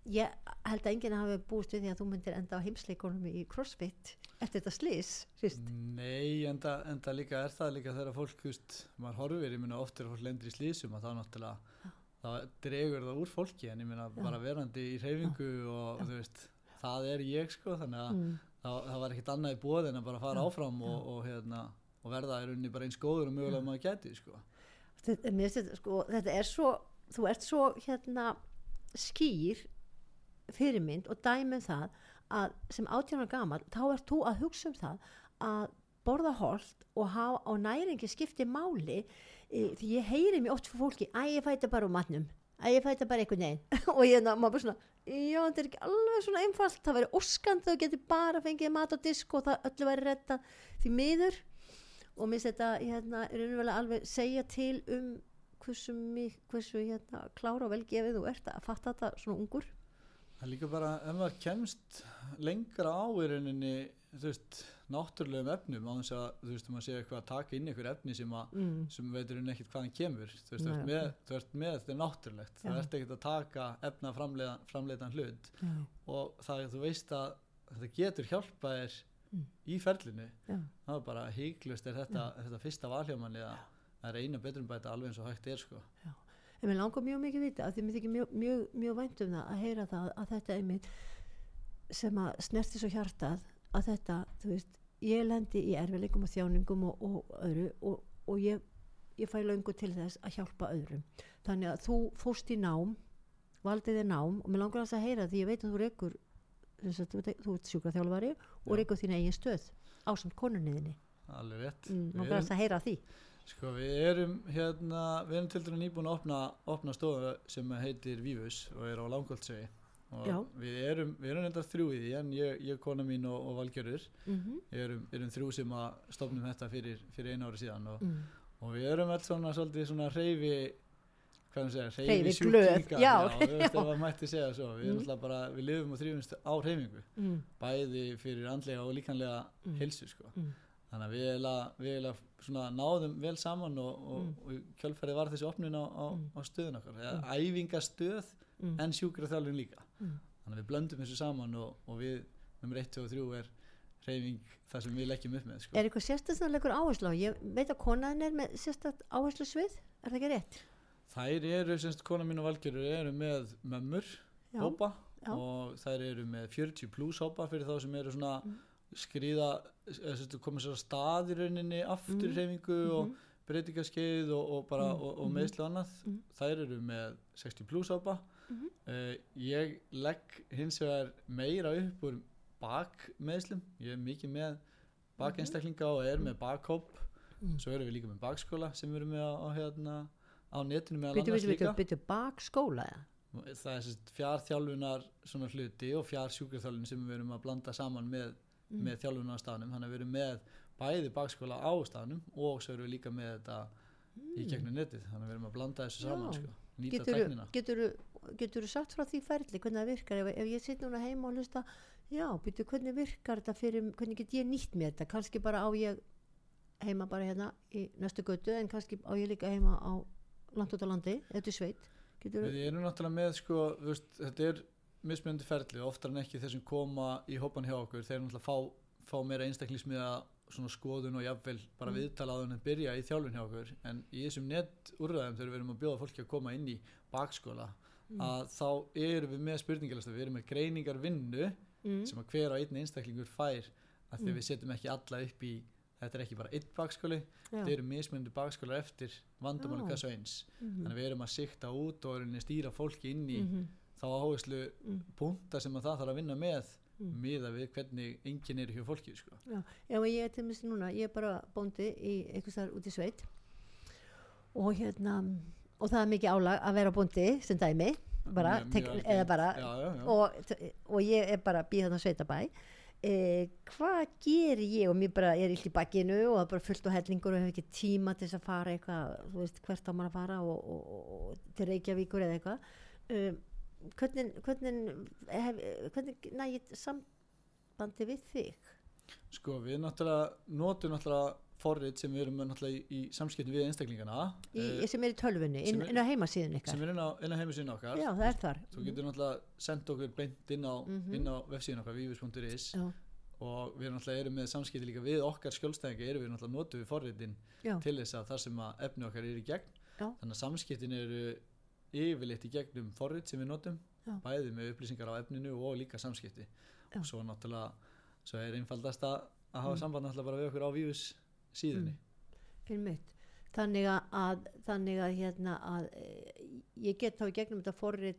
Speaker 1: ég held að enginn hafi búist við því að þú myndir enda á heimsleikunum í CrossFit eftir þetta slís, fyrst.
Speaker 2: Nei, enda, enda líka er það líka þegar fólk, veist, maður horfir, ég minna oft er fólk lendur í slísum að það náttúrulega, það dregur það úr fólki en ég minna
Speaker 1: Já.
Speaker 2: bara verandi í reyfingu og þú veist, það er ég sko, þannig að
Speaker 1: Mm.
Speaker 2: það, það var ekkit annað í bóð en að bara fara
Speaker 1: Já,
Speaker 2: áfram og, og, hérna, og verða í rauninni bara eins góður og mögulega maður geti sko.
Speaker 1: þetta, þetta, sko, þetta er svo þú ert svo hérna skýr fyrirmynd og dæmi um það að sem átjánar gamal þá ert þú að hugsa um það að borða holt og hafa á næringi skipti máli e, því ég heyri mér oft fyrir fólki að ég fæta bara úr matnum. Að ég fæta bara einhvern veginn. Og ég er bara svona já þetta er ekki alveg svona einfalt. Það væri óskand þú getur bara fengið mat á disk og það öllu væri retta því miður og mér þetta hérna, er raunverulega alveg segja til um hversu, mik- hversu hérna, klára og velgefið þú ert að fatta þetta svona ungur
Speaker 2: Það er líka bara, ef maður kemst lengra á í rauninni, þú veist, náttúrulegum efnum á þess að, þú veist, maður sé eitthvað að taka inn einhver efni sem, að,
Speaker 1: mm.
Speaker 2: sem veitur hún ekkert hvaðan kemur, þú veist, þú
Speaker 1: Nei,
Speaker 2: ert með, þú ert með þetta er náttúrulegt, þú
Speaker 1: Já.
Speaker 2: ert ekkert að taka efna framleiðan, framleiðan hlut.
Speaker 1: Já,
Speaker 2: og það, þú veist að þetta getur hjálpað þér
Speaker 1: Mm.
Speaker 2: í ferlinu,
Speaker 1: já,
Speaker 2: það er bara híklust er þetta, þetta fyrsta valhjámanni að það eina betrumbæta alveg eins og hægt er sko.
Speaker 1: En mér langar mjög mikið vita af því mér þykir mjög, mjög, mjög vænt um það að heyra það að þetta einmitt sem að snerti svo hjartað að þetta, þú veist, ég lendi í erfileikum og þjáningum og, og öðru og, og ég, ég fæ löngu til þess að hjálpa öðrum. Þannig að þú fóst í nám valdið þér nám og mér langar að heyra því ég veit að þú reykur þú ert sjúkraþjálfari og
Speaker 2: Já.
Speaker 1: reykur þína eigin stöð ásamt konunniðinni
Speaker 2: alveg rétt.
Speaker 1: Mm,
Speaker 2: Við
Speaker 1: langar að heyra af því
Speaker 2: Sko við erum hérna, við erum til dæmis nýbúin að opna, opna stofu sem heitir Vívus og er á Langholtsvegi og
Speaker 1: Já.
Speaker 2: við erum, við erum enda þrjú í því en ég, ég kona mín og, og Valgjörður
Speaker 1: mm -hmm.
Speaker 2: erum, erum þrjú sem að stofnum þetta fyrir, fyrir einu ári síðan og,
Speaker 1: mm.
Speaker 2: og við erum alls svona svolítið svona reyfi
Speaker 1: Hreyfiglöð,
Speaker 2: sjúklingar,
Speaker 1: já,
Speaker 2: mætti segja svo við,
Speaker 1: Mm.
Speaker 2: bara, við lifum og þrjumst á hreyfingu
Speaker 1: Mm.
Speaker 2: bæði fyrir andlega og líkanlega
Speaker 1: Mm.
Speaker 2: heilsu sko
Speaker 1: Mm.
Speaker 2: Þannig að við eiginlega, við eiginlega svona náðum vel saman og, og,
Speaker 1: Mm.
Speaker 2: og kjölfærið var þessi opnun á, á,
Speaker 1: Mm.
Speaker 2: á stöðun okkar eða æfingastöð
Speaker 1: Mm.
Speaker 2: en sjúkraþjálfun líka
Speaker 1: Mm.
Speaker 2: þannig að við blöndum þessu saman og, og við nummer 1, 2 og 3 er hreyfing það sem við leggjum upp með sko.
Speaker 1: Er eitthvað sérstaklega áherslu á? Ég veit að konaðin er með sérstaklega áherslu svið, er það ekki rétt?
Speaker 2: þær eru, semst kona mín og valgjörur eru með mömmur hópa og þær eru með 40 pluss hópa fyrir þá sem eru svona
Speaker 1: Mm.
Speaker 2: semst komið sér að stað í rauninni aftur
Speaker 1: Mm.
Speaker 2: hreyfingu og
Speaker 1: Mhm.
Speaker 2: breytingaskeið og, og bara
Speaker 1: Mm,
Speaker 2: og, og
Speaker 1: mhm.
Speaker 2: meðslu annað
Speaker 1: Mhm.
Speaker 2: þær eru með 60 plus ápa uh, ég legg hins vegar meira upp úr bakmeðslum ég er mikið með bakeinstaklinga og er með bakhóp
Speaker 1: Mm.
Speaker 2: svo erum við líka með bakskóla sem við erum með á, á, hérna, á netinu meðal
Speaker 1: Byttu,
Speaker 2: annars
Speaker 1: byttu,
Speaker 2: líka
Speaker 1: byttu bakskóla eða?
Speaker 2: það er fjárþjálfunar svona hluti og fjársjúkraþjálfun sem við erum að blanda saman með,
Speaker 1: Mm.
Speaker 2: með þjálfunar á staðnum. Þannig að við erum með bæði bakskóla á staðnum og svo erum við líka með þetta í gegnum netið. Þannig að við erum að blanda þessu saman
Speaker 1: Mm. Já.
Speaker 2: sko, nýta
Speaker 1: Getur,
Speaker 2: teknina
Speaker 1: getur, getur sagt frá því ferli hvernig það virkar? Ef, ef ég sitt núna heima og hlusta já, byrju, hvernig virkar þetta fyrir hvernig get ég nýtt mér þetta? Kannski bara á ég heima bara hérna í næstu götu en kannski á ég líka heima á langt út á landi, þetta er sveit. Getur,
Speaker 2: við erum náttúrulega með sko, þú veist, þetta er mismunandi ferli oftar en ekki þeir sem koma í hópan hjá okkur þeir náttúrulega fá, fá meira einstaklingsmiða svona skoðun og jafnvel bara
Speaker 1: Mm.
Speaker 2: viðtala á þennan byrja í þjálfun hjá okkur. En í þessum netúrræðum þegar við erum að bjóða fólki að koma inn í bakskóla
Speaker 1: Mm.
Speaker 2: að þá erum við með spurningalista við erum með greiningar vinnu
Speaker 1: mm,
Speaker 2: sem að hver á einn einstaklingur fær að því
Speaker 1: Mm.
Speaker 2: við setjum ekki alla upp í þetta er ekki bara einn bakskóli þetta eru mismunandi bakskólar eftir vandamáli hvers og eins.
Speaker 1: Mhm,
Speaker 2: þannig við erum að sikta út og erum að stýra fólki inn í
Speaker 1: mhm,
Speaker 2: þá áherslu
Speaker 1: mm,
Speaker 2: punta sem að það þarf að vinna með
Speaker 1: mm.
Speaker 2: miða við hvernig enginn er hjá fólki sko.
Speaker 1: Já, og ég er til dæmis núna, ég er bara bóndi í einhvers þar út í sveit og hérna og það er mikið álag að vera bóndi sem dæmi, bara,
Speaker 2: Mjög-
Speaker 1: tek,
Speaker 2: mjög algengt.
Speaker 1: eða bara
Speaker 2: já, já, já.
Speaker 1: og, og ég er bara býð þarna sveitabæ eh, hvað ger ég og mér bara er illt í bakkinu og það er bara fullt á hellingur og hef ekki tíma til þess að fara eitthvað, þú veist, hvert á maður að fara og, og, og, og til Reykjavíkur eða eitthvað um, hvernig hvernig, hef, hvernig nægit sambandi við þig?
Speaker 2: Sko við náttúrulega notum náttúrulega forrið sem við erum náttúrulega í, í samskiptum við einstaklingana.
Speaker 1: Í,
Speaker 2: eh,
Speaker 1: sem er í tölvunni, inn,
Speaker 2: er-
Speaker 1: inn á heimasíðun ykkar.
Speaker 2: sem er inn á, inn á heimisíðun okkar.
Speaker 1: Já, það er þar.
Speaker 2: Þú getur náttúrulega sendt okkur beint inn á,
Speaker 1: Mhm.
Speaker 2: inn á vefsíðun okkar vívis.is
Speaker 1: já,
Speaker 2: og við náttúrulega erum með samskipti líka við okkar skjólstæðinga erum við náttúrulega notum við forritin
Speaker 1: já,
Speaker 2: til þess að það sem að efni okkar er í gegn.
Speaker 1: Já.
Speaker 2: þannig að samskiptin eru yfirleitt í gegnum forrit sem við notum
Speaker 1: Já.
Speaker 2: bæði með upplýsingar á efninu og líka samskipti
Speaker 1: Já.
Speaker 2: og svo náttúrulega svo er einfaldast að, að hafa
Speaker 1: Mm.
Speaker 2: samband náttúrulega bara við okkur á víus síðunni
Speaker 1: einmitt þannig að, að þannig að hérna að e, ég get þá í gegnum þetta forrið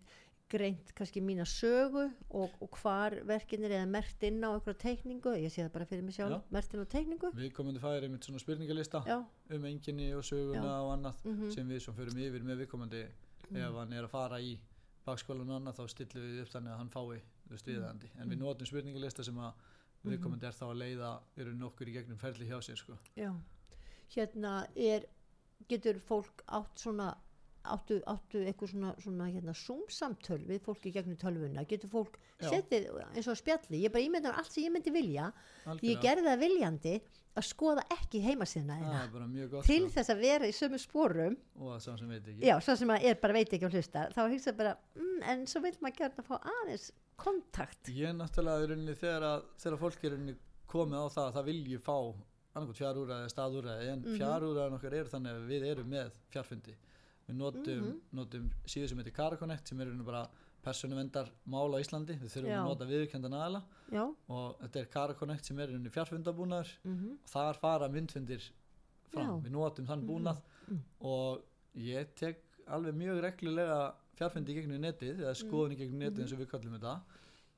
Speaker 1: greint kannski mína sögu og, og hvar verkin er eða mert inn á einhverja teikningu, ég sé það bara fyrir mig sjálf
Speaker 2: Já.
Speaker 1: mert inn á teikningu
Speaker 2: við komum færi einmitt svona spurningalista
Speaker 1: já,
Speaker 2: um enginni og söguna
Speaker 1: Já.
Speaker 2: og annað
Speaker 1: mm
Speaker 2: sem við svo förum yfir með viðkomandi ef hann er að fara í bakskólan og annað þá stillum við upp þannig að hann fái veist viðandi en við
Speaker 1: Mm.
Speaker 2: notum spurningalista sem að viðkomandi er þá að leiða eru nokkur í gegnum ferli hjá sér sko.
Speaker 1: já hérna er getur fólk átt svona áttu, áttu eitthvað svona, svona hérna, zoom-samtöl við fólki gegnum tölvuna? Getur fólk
Speaker 2: Já.
Speaker 1: setið eins og spjalli? Ég bara ímyndan allt sem ég myndi vilja. Ég
Speaker 2: Algjörlega.
Speaker 1: gerði það viljandi að skoða ekki
Speaker 2: það er gott
Speaker 1: til
Speaker 2: sko.
Speaker 1: þess að vera í sömu sporum.
Speaker 2: Og það sem veit ekki.
Speaker 1: Já, sem er bara veit ekki að hlusta þá hugsa bara, mm, en svo vil maður gera að fá aðeins kontakt.
Speaker 2: Ég er náttúrulega í rauninni þegar, að, þegar fólk er rauninni komið á það að það vilji fá annarkot fjárúræði eða staðúræði en
Speaker 1: Mhm.
Speaker 2: fjárúræðin okkar eru þannig að við erum með fjárfundi við notum,
Speaker 1: Mhm.
Speaker 2: notum síðu sem heitir Caraconnect sem er rauninni bara persónuvendar mál á Íslandi við þurfum
Speaker 1: Já.
Speaker 2: að nota viðurkendan aðala og þetta er Caraconnect sem er rauninni fjárfundabúnaður
Speaker 1: mm
Speaker 2: og þar fara myndfundir fram,
Speaker 1: Já.
Speaker 2: við notum þann
Speaker 1: Mhm.
Speaker 2: búnað
Speaker 1: Mm.
Speaker 2: og ég tek alveg mjög reglulega fjárfundi í gegnum netið eða skoðun í gegnum netið
Speaker 1: Mhm.
Speaker 2: eins og við kallum þetta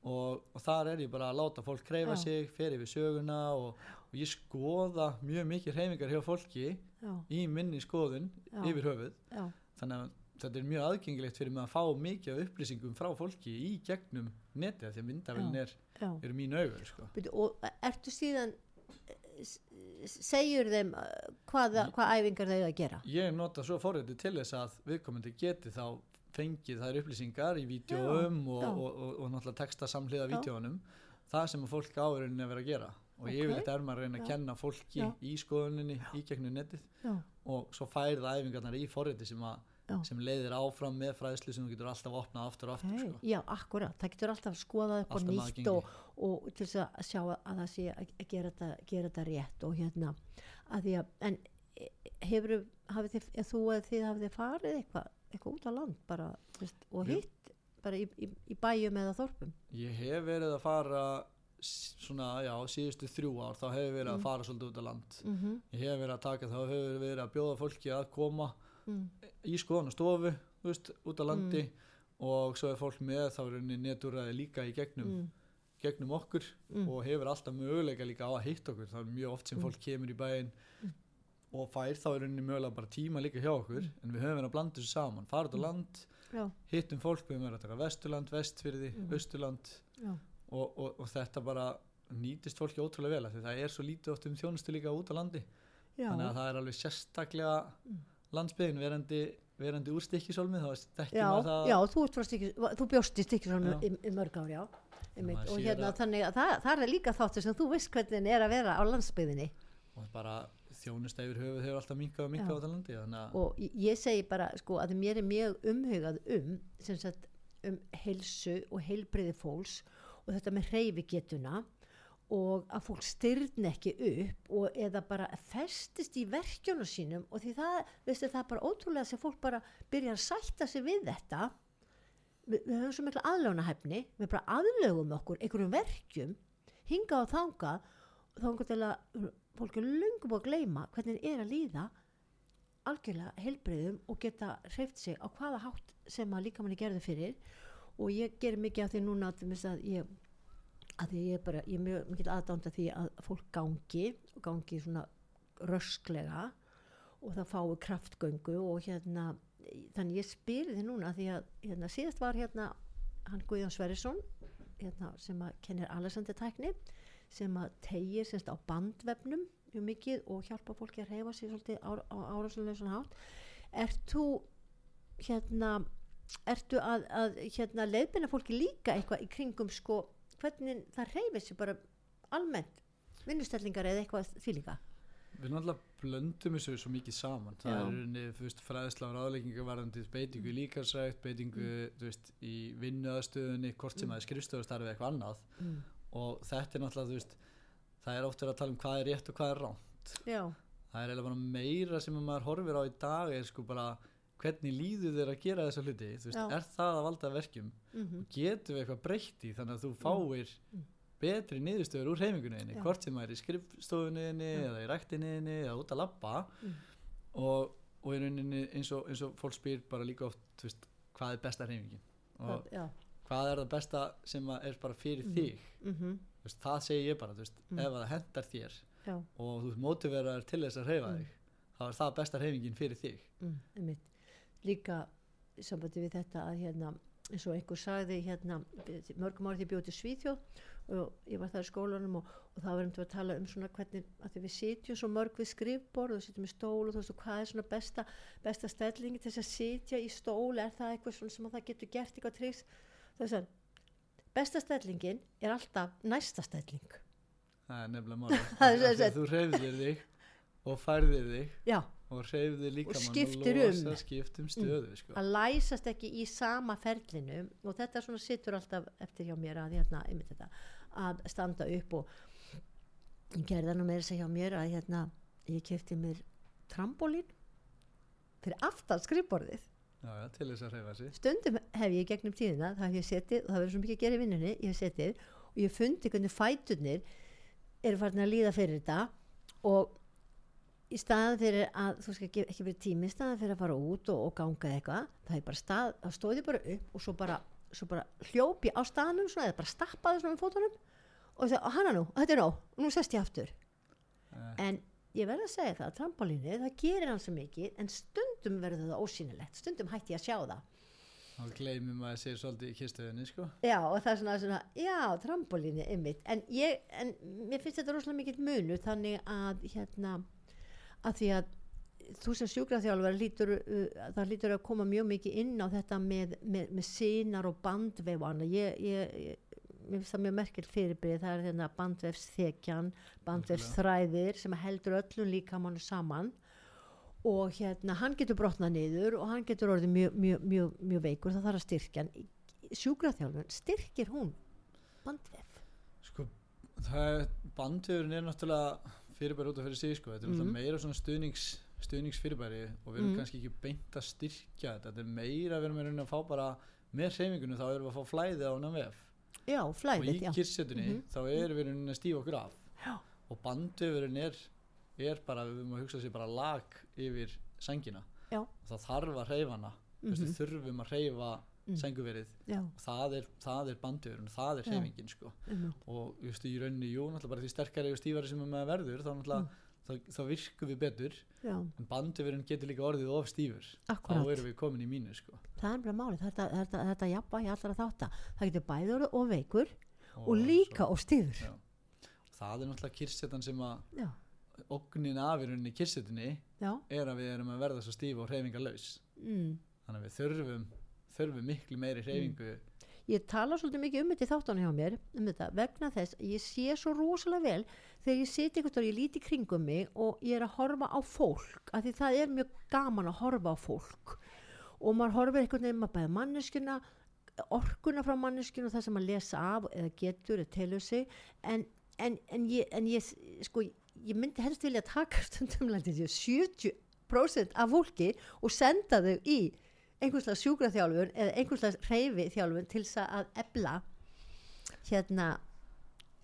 Speaker 2: og, og þar er ég bara að láta fólk kreyfa sig, fer yfir söguna og, og ég skoða mjög mikið hreyfingar hjá fólki
Speaker 1: já,
Speaker 2: í minni skoðun
Speaker 1: Já.
Speaker 2: yfir höfuð.
Speaker 1: Já,
Speaker 2: þannig að þetta er mjög aðgengilegt fyrir mig að fá mikið upplýsingum frá fólki í gegnum netið af því að myndavélin er, er mín augur sko.
Speaker 1: Og ertu síðan eh, segjur þeim eh, hvaða, hvað æfingar þau að gera?
Speaker 2: Ég nota svo forriti til þess að viðkomandi geti þá fengið þær upplýsingar í vídjóum og, og, og, og náttúrulega texta samhliða
Speaker 1: Já.
Speaker 2: vídjónum það sem að fólk áurinn er að vera að gera og
Speaker 1: Ok.
Speaker 2: ég vil þetta er maður að reyna að kenna fólki
Speaker 1: Já.
Speaker 2: í skoðuninni í gegnum netið.
Speaker 1: Já,
Speaker 2: og svo færi það æfingarnar í forriti sem, að, sem leiðir áfram með fræðslu sem þú getur alltaf opnað aftur og aftur
Speaker 1: hey,
Speaker 2: sko.
Speaker 1: já, akkurat það getur alltaf upp á
Speaker 2: Alltaf
Speaker 1: nýtt og, og til þess að sjá að það sé að að gera þetta, gera þetta rétt og hérna að því að en hefur þið, þú eða þið hafið þið farið eitthvað eitthvað út á land bara veist, og hitt bara í, í, í bæjum eða þorpum?
Speaker 2: Ég hef verið að fara svona, já, síðustu þrjú ár þá hefur verið að
Speaker 1: Mm.
Speaker 2: fara svolítið út á land
Speaker 1: mm
Speaker 2: ég hef verið að taka þá hefur verið að bjóða fólki að koma
Speaker 1: mm,
Speaker 2: í skoðan og stofu þú veist, út á landi og svo er fólk með þá er henni netúræði líka í gegnum,
Speaker 1: mm,
Speaker 2: gegnum okkur
Speaker 1: mm,
Speaker 2: og hefur alltaf möguleika líka á að hitta okkur það er mjög oft sem
Speaker 1: Mm.
Speaker 2: fólk kemur í bæinn
Speaker 1: Mm.
Speaker 2: og fær þá er henni mögulega bara tíma líka hjá okkur
Speaker 1: Mm.
Speaker 2: en við höfum verið að blanda þessu saman, fara út á
Speaker 1: Mm.
Speaker 2: land
Speaker 1: já,
Speaker 2: hittum fólk, við höfum verið að taka vesturland, vestfyrði,
Speaker 1: Mm.
Speaker 2: Og, og, og þetta bara nýtist fólki ótrúlega vel það er svo lítið oft um þjónustu líka út á landi.
Speaker 1: Já,
Speaker 2: þannig að það er alveg sérstaklega landsbyðin verandi, verandi úr stikkisólmi þá
Speaker 1: já,
Speaker 2: maður það.
Speaker 1: já, þú, þú bjóst í stykkisólmi
Speaker 2: Já.
Speaker 1: í, í mörg ár, já. Og hérna
Speaker 2: að-
Speaker 1: þannig að það, það er líka þáttur sem þú veist hvernig er að vera á landsbyðinni
Speaker 2: og bara þjónusta yfir höfuð hefur alltaf minkað og minkað á landi þannig að
Speaker 1: og ég- ég segi bara sko að mér er mjög umhugað um sem sagt um heilsu og heilbriði fólks og þetta með hreyfigetuna og að fólk styrn ekki upp og eða bara festist í verkjónu sínum og því það, veistu, það er bara ótrúlega sem fólk bara byrja að sætta sig við þetta. Við, við höfum svo mikla aðlögunahefni við bara aðlögum okkur einhverjum verkjum hinga og þanga þanga til að fólk er búið að gleyma hvernig er að líða algjörlega heilbreyðum og geta hreift sig á hvaða hátt sem að líka manni gerði fyrir og ég gerir mikið af því núna að ég að ég er bara, ég er mjög mikið aðdánda því að fólk gangi og gangi svona rösklega og það fái kraftgöngu og hérna þannig ég spyrir því núna því að hérna, síðast var hérna hann Guðjón Sverrisson hérna, sem að kennir Alexander tækni sem að tegir semst á bandvefnum mjög mikið og hjálpa fólki að reyfa sig svolítið á, árásunlega hátt. Ert þú hérna ertu að, að hérna leiðbina fólki líka eitthvað í kringum sko hvernig það reyfir sig bara almennt vinnustellingar eða eitthvað því líka?
Speaker 2: Við náttúrulega blöndum þessu svo mikið saman. Það
Speaker 1: Já.
Speaker 2: er fræðisla og ráðleggingu varðandi beitingu í líkarsrækt beitingu, þú veist, í vinnuðastöðunni hvort sem
Speaker 1: Mm.
Speaker 2: það er skrifstofustarfi eitthvað annað.
Speaker 1: Mm.
Speaker 2: og þetta er náttúrulega, veist það er oft verið að tala um hvað er rétt og hvað er ránt
Speaker 1: já,
Speaker 2: það er eiginlega bara meira sem maður horfir á í dag er sko bara hvernig líður þér að gera þessa hluti veist, er það að valda verkjum
Speaker 1: mm
Speaker 2: getum við eitthvað breytt í þannig að þú fáir
Speaker 1: Mm.
Speaker 2: betri niðurstöður úr heimingunniðinni
Speaker 1: Já.
Speaker 2: hvort sem það er í skrifstofunniðinni
Speaker 1: Já.
Speaker 2: eða í ræktinniðinni eða út að labba
Speaker 1: Mm.
Speaker 2: og, og eins og, eins og fólk spyr bara líka oft veist, hvað er besta heimingin og
Speaker 1: það,
Speaker 2: hvað er það besta sem er bara fyrir
Speaker 1: Mm.
Speaker 2: þig
Speaker 1: mm
Speaker 2: Þú veist, það segi ég bara
Speaker 1: Mm.
Speaker 2: ef það hendar þér
Speaker 1: já,
Speaker 2: og þú mótiveraður til þess að hreyfa
Speaker 1: Mm.
Speaker 2: þig þá er það besta hreyfingin fyrir þig
Speaker 1: mm, einmitt. Líka sambandi við þetta að hérna eins og einhver sagði hérna mörgum árið ég bjóð til Svíþjóð og ég var þar í skólanum og, og það var um til að tala um svona hvernig að við sitjum svo mörg við skrifborð og sitjum í stól og þú veist og hvað er svona besta, besta stellingi til þess að sitja í stól? Er það eitthvað svona sem að það getur gert eitthvað tryggs þess að besta stellingin er alltaf næsta stelling.
Speaker 2: Það er nefnilega
Speaker 1: Það sagt-
Speaker 2: þú hreyfðir þig og færðir þig.
Speaker 1: Já,
Speaker 2: og hreyfðir líka
Speaker 1: skiptir um.
Speaker 2: skiptum stöðu sko.
Speaker 1: að læsast ekki í sama ferlinu og þetta svona sittur alltaf eftir hjá mér að hérna, þetta, að standa upp og ég gerði það nú meira að hjá mér að hérna, ég kefti mér trampolín fyrir aftan skrifborðið
Speaker 2: já, já, til þess að hreyfa sig
Speaker 1: stundum hef ég gegnum tíðina það hef ég setið og það verður svo mikið að gera í vinnunni ég hef setið og ég hef fundið hvernig fæturnir eru farin að líða fyrir þetta og í staðan fyrir að þú skal ekki, verið tími í staðan fyrir að fara út og, og ganga eitthvað það er bara stað, það stóði bara upp og svo bara, svo bara hljópi á staðnum svona, eða bara stappaði svona með fótunum og það, hana nú, þetta er nóg, nú sest ég aftur
Speaker 2: Eh,
Speaker 1: en ég verð að segja það að trampolínu, það gerir hann svo mikið en stundum verður það ósýnilegt stundum hætti ég að sjá það
Speaker 2: þá gleymum maður sér svolítið í kistöðinni sko.
Speaker 1: Já, og það er svona, svona já, trampolíni, einmitt. En ég, en mér finnst þetta rosalega mikill munur þannig að, hérna, að því að þú sem sjúkraþjálfur lítur, uh, það lítur að koma mjög mikið inn á þetta með, með, með sínar og bandvef og annað. Ég, ég, ég, mér finnst það mjög merkilt fyrirbyrði, það er hérna bandvefsþekjan, bandvefsþræðir sem heldur öllum líkamannu saman. Og hérna hann getur brotnað niður og hann getur orðið mjög, mjög, mjög, mjög veikur. Það þarf að styrkja hann. Sjúkraþjálfun, styrkir hún bandvef?
Speaker 2: Sko, það bandhefurinn er náttúrulega fyrirbæri út af fyrir sig sko. þetta er náttúrulega
Speaker 1: Mhm.
Speaker 2: meira svona stuðnings stuðningsfyrirbæri og við erum
Speaker 1: Mhm.
Speaker 2: kannski ekki beint að styrkja þetta þetta er meira við erum að að fá bara með hreyfingunum þá erum við að fá flæði á annan vef
Speaker 1: já,
Speaker 2: og í
Speaker 1: flæðið,
Speaker 2: kyrsetunni
Speaker 1: Mhm.
Speaker 2: þá erum við að stífa okkur af
Speaker 1: Já.
Speaker 2: og bandvefurinn er, er bara, við höfum að hugsa sér bara lag yfir og það þarf að hreyfa hana mm
Speaker 1: Mhm.
Speaker 2: þurfum að hreyfa
Speaker 1: Mm.
Speaker 2: senguverið og það er, það er bandvefurinn, það er
Speaker 1: Já.
Speaker 2: hreyfingin sko.
Speaker 1: um,
Speaker 2: og veist, í rauninni, jú, náttúrulega bara því sterkari og stífari sem maður verður þá náttúrulega
Speaker 1: Mm.
Speaker 2: þá, þá virkum við betur
Speaker 1: já,
Speaker 2: en bandvefurinn getur líka orðið of stífur þá
Speaker 1: akkurat.
Speaker 2: erum við komin í mínu sko.
Speaker 1: Það er bara málið, þetta, þetta, þetta jafnvægi allra þátt það getur orðið og veikur og,
Speaker 2: Og
Speaker 1: líka
Speaker 2: svo-
Speaker 1: og stífur.
Speaker 2: Já. það er náttúrulega kyrsetan sem að
Speaker 1: Já,
Speaker 2: ógnin af í rauninni kyrsetunni
Speaker 1: já,
Speaker 2: er að við erum að verða svo stíf og hreyfingarlaus
Speaker 1: mm.
Speaker 2: þannig að við þurfum þurfum miklu meiri hreyfingu.
Speaker 1: Ég tala svolítið mikið um þetta í þáttunum hjá mér um þetta, vegna þess að ég sé svo rosalega vel þegar ég siti einhvern veginn, ég líti kringum mig og ég er að horfa á fólk af því það er mjög gaman að horfa á fólk. Og maður horfir einhvern veginn maður bæði manneskjuna orkuna frá manneskjuna og það sem maður lesa af eða getur eða telur sig. En, en, en, ég, en ég sko ég myndi helst vilja taka stundum landið 70% af fólki og senda þau í einhverslega sjúkraþjálfun eða einhverslega reyfi þjálfun til þess að ebla hérna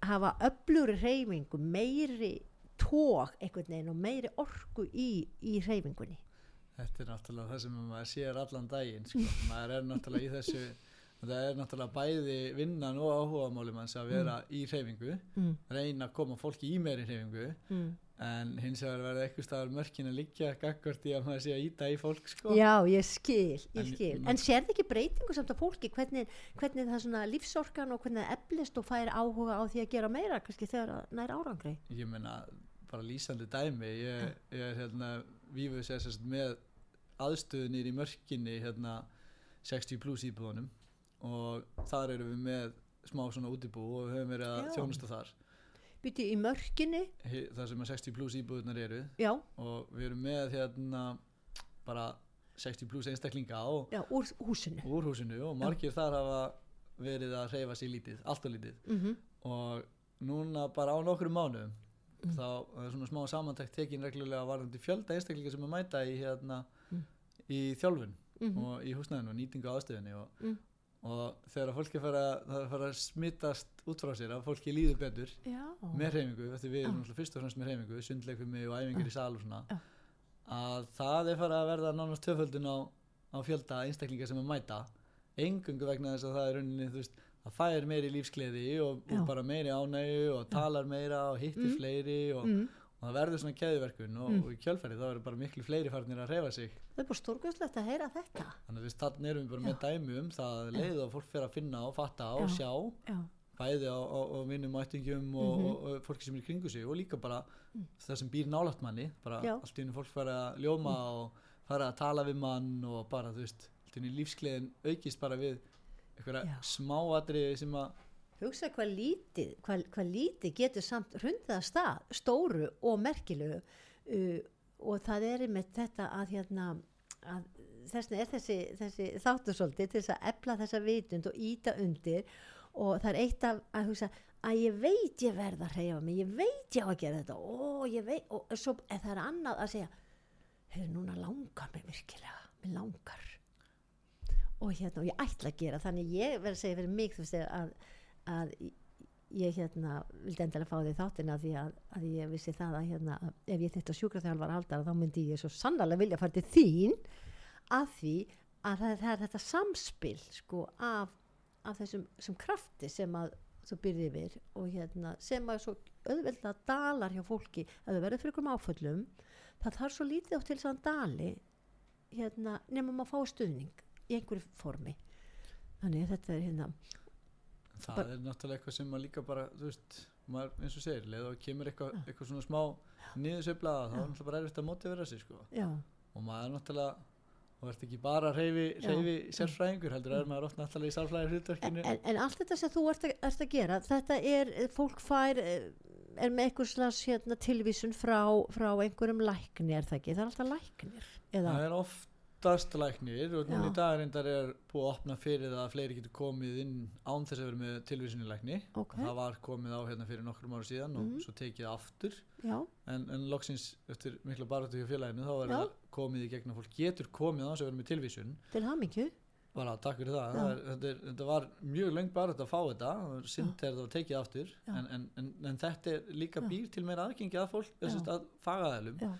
Speaker 1: hafa öfluri reyfingu meiri tók einhvern veginn og meiri orku í, í reyfingunni
Speaker 2: þetta er náttúrulega það sem maður sér allan daginn sko. maður er náttúrulega í þessu það er náttúrulega bæði vinnan og áhuga málum hans að vera í hreyfingu
Speaker 1: mm.
Speaker 2: reyna að koma fólki í meiri hreyfingu
Speaker 1: Mm.
Speaker 2: En hins vegar verða eitthvað staðar mörkin að liggja gaggvart í að maður sé að íta í fólk sko.
Speaker 1: Já, ég skil, ég
Speaker 2: En-
Speaker 1: skil. En, sérðu ekki breytingu samt á fólki, hvernig, hvernig það svona lífsorkan og hvernig það eflist og fær áhuga á því að gera meira, kannski þegar það nær árangri?
Speaker 2: ég meina bara lýsandi dæmi ég, ég er hérna vífuð sér sérst með aðstöðunir í mörkinni hérna 60 pluss íbúðunum og þar erum við með smá svona útibú og við höfum verið að þjónusta þar
Speaker 1: Byrju í mörkinni,
Speaker 2: Hi- þar sem að 60 pluss íbúðunar eru
Speaker 1: já,
Speaker 2: og við erum með hérna bara 60 pluss einstaklinga á
Speaker 1: já, úr húsinu.
Speaker 2: úr húsinu og margir þar hafa verið að hreyfa sér lítið, allt og lítið
Speaker 1: Mm
Speaker 2: og núna bara á nokkrum mánuðum
Speaker 1: Mm.
Speaker 2: þá er svona smá samantækt tekin reglulega varðandi fjölda einstaklinga sem að mæta í hérna
Speaker 1: Mm.
Speaker 2: í þjálfun
Speaker 1: -hmm.
Speaker 2: og í húsnæðinu og nýtingu á aðstöðunni og,
Speaker 1: Mm.
Speaker 2: Og þegar fólki fara, fara að smittast út frá sér að fólki líður betur
Speaker 1: Já,
Speaker 2: með hreyfingu, því við erum náttúrulega fyrst og fremst með hreyfingu, sundleikumi og æfingar í sal og svona að það er fara að verða nánast töföldun á, á fjölda einstaklinga sem að mæta. Engungu vegna þess að það er rauninni veist, það fær meiri lífsgleði og, og bara meiri ánægu og talar meira og hittir
Speaker 1: Mm.
Speaker 2: fleiri og,
Speaker 1: mm.
Speaker 2: Og það verður svona keðverkun og,
Speaker 1: Mm.
Speaker 2: og í kjölfæri þá eru bara miklu fleiri farnir að hreyfa sig
Speaker 1: það er bara stórkvæslegt að heyra þetta.
Speaker 2: þannig að þannig erum við bara með dæmi um það að leið og fólk fer að finna og fatta og
Speaker 1: Já.
Speaker 2: sjá
Speaker 1: Já,
Speaker 2: bæði á, á, á ættingjum og,
Speaker 1: Mhm.
Speaker 2: og, og fólki sem er í kringu sig og líka bara
Speaker 1: Mm.
Speaker 2: það sem býr nálægt manni bara
Speaker 1: Já.
Speaker 2: allt í hennu fólk fara að ljóma og fara að tala við mann og bara þú veist, allt í hennu lífsgleðin aukist bara við einhverja
Speaker 1: Já.
Speaker 2: smáatriði sem að
Speaker 1: hugsa hvað lítið, hvað, hvað lítið getur samt hrundið að stað, stóru og merkilegu uh, og það er með þetta að hérna að þessna er þessi, þessi þáttur svolítið til þess að efla þessa vitund og íta undir og það er eitt af að hugsa að ég veit ég verð að hreyfa mig, ég veit ég á að gera þetta og ég veit, og svo er það annað að segja, hefur núna langar mig virkilega, mig langar. Og hérna, og ég ætla að gera þannig ég verð að segja fyrir mig þú veist að, að ég hérna vildi endilega fá því þáttina því að, að ég vissi það að hérna að ef ég þetta sjúkraþjálfar aldar þá myndi ég svo sannlega vilja fara til þín að því að það, það er þetta samspil sko af, af þessum sem krafti sem að þú byrði yfir og hérna sem að svo auðvelda dalar hjá fólki. Að þau verður fyrir einhverjum áföllum það þarf svo lítið á til þess að dali hérna nema maður fá stuðning í einhverju formi. Þannig að þetta er hérna
Speaker 2: það
Speaker 1: Bara-
Speaker 2: er náttúrulega eitthvað sem að líka bara þú veist, maður eins og segir leið og kemur eitthvað, eitthvað svona smá niðursveifla þá er náttúrulega bara erfitt að mótivera sig sko. og maður er náttúrulega og ert ekki bara reyfi,
Speaker 1: Já.
Speaker 2: reyfi sérfræðingur heldur er maður oft náttúrulega í sálfræði
Speaker 1: en,
Speaker 2: hlutverkinu
Speaker 1: en, en allt þetta sem þú ert að, ert að gera þetta er, fólk fær er með einhvers slags hérna, tilvísun frá, frá einhverjum lækni er það ekki, það er alltaf læknir eða,
Speaker 2: það er oftast læknir og núna í dag reyndar er búið að opna fyrir það að fleiri getur komið inn án þess að vera með tilvísinni lækni
Speaker 1: ok,
Speaker 2: það var komið á hérna fyrir nokkrum ára síðan og
Speaker 1: Mhm.
Speaker 2: svo tekið aftur. En, en loksins eftir mikla baráttu hjá félaginu þá er það komið í gegn að fólk getur komið á þess að vera með tilvísun.
Speaker 1: Til hamingju.
Speaker 2: Bara takk fyrir það, það er, þetta, er, þetta var mjög löng bara að fá þetta. Og
Speaker 1: Já.
Speaker 2: þegar það var tekið aftur. En, en, en, þetta er líka býr til meira aðgengi að fólk að fagaðælum
Speaker 1: Já.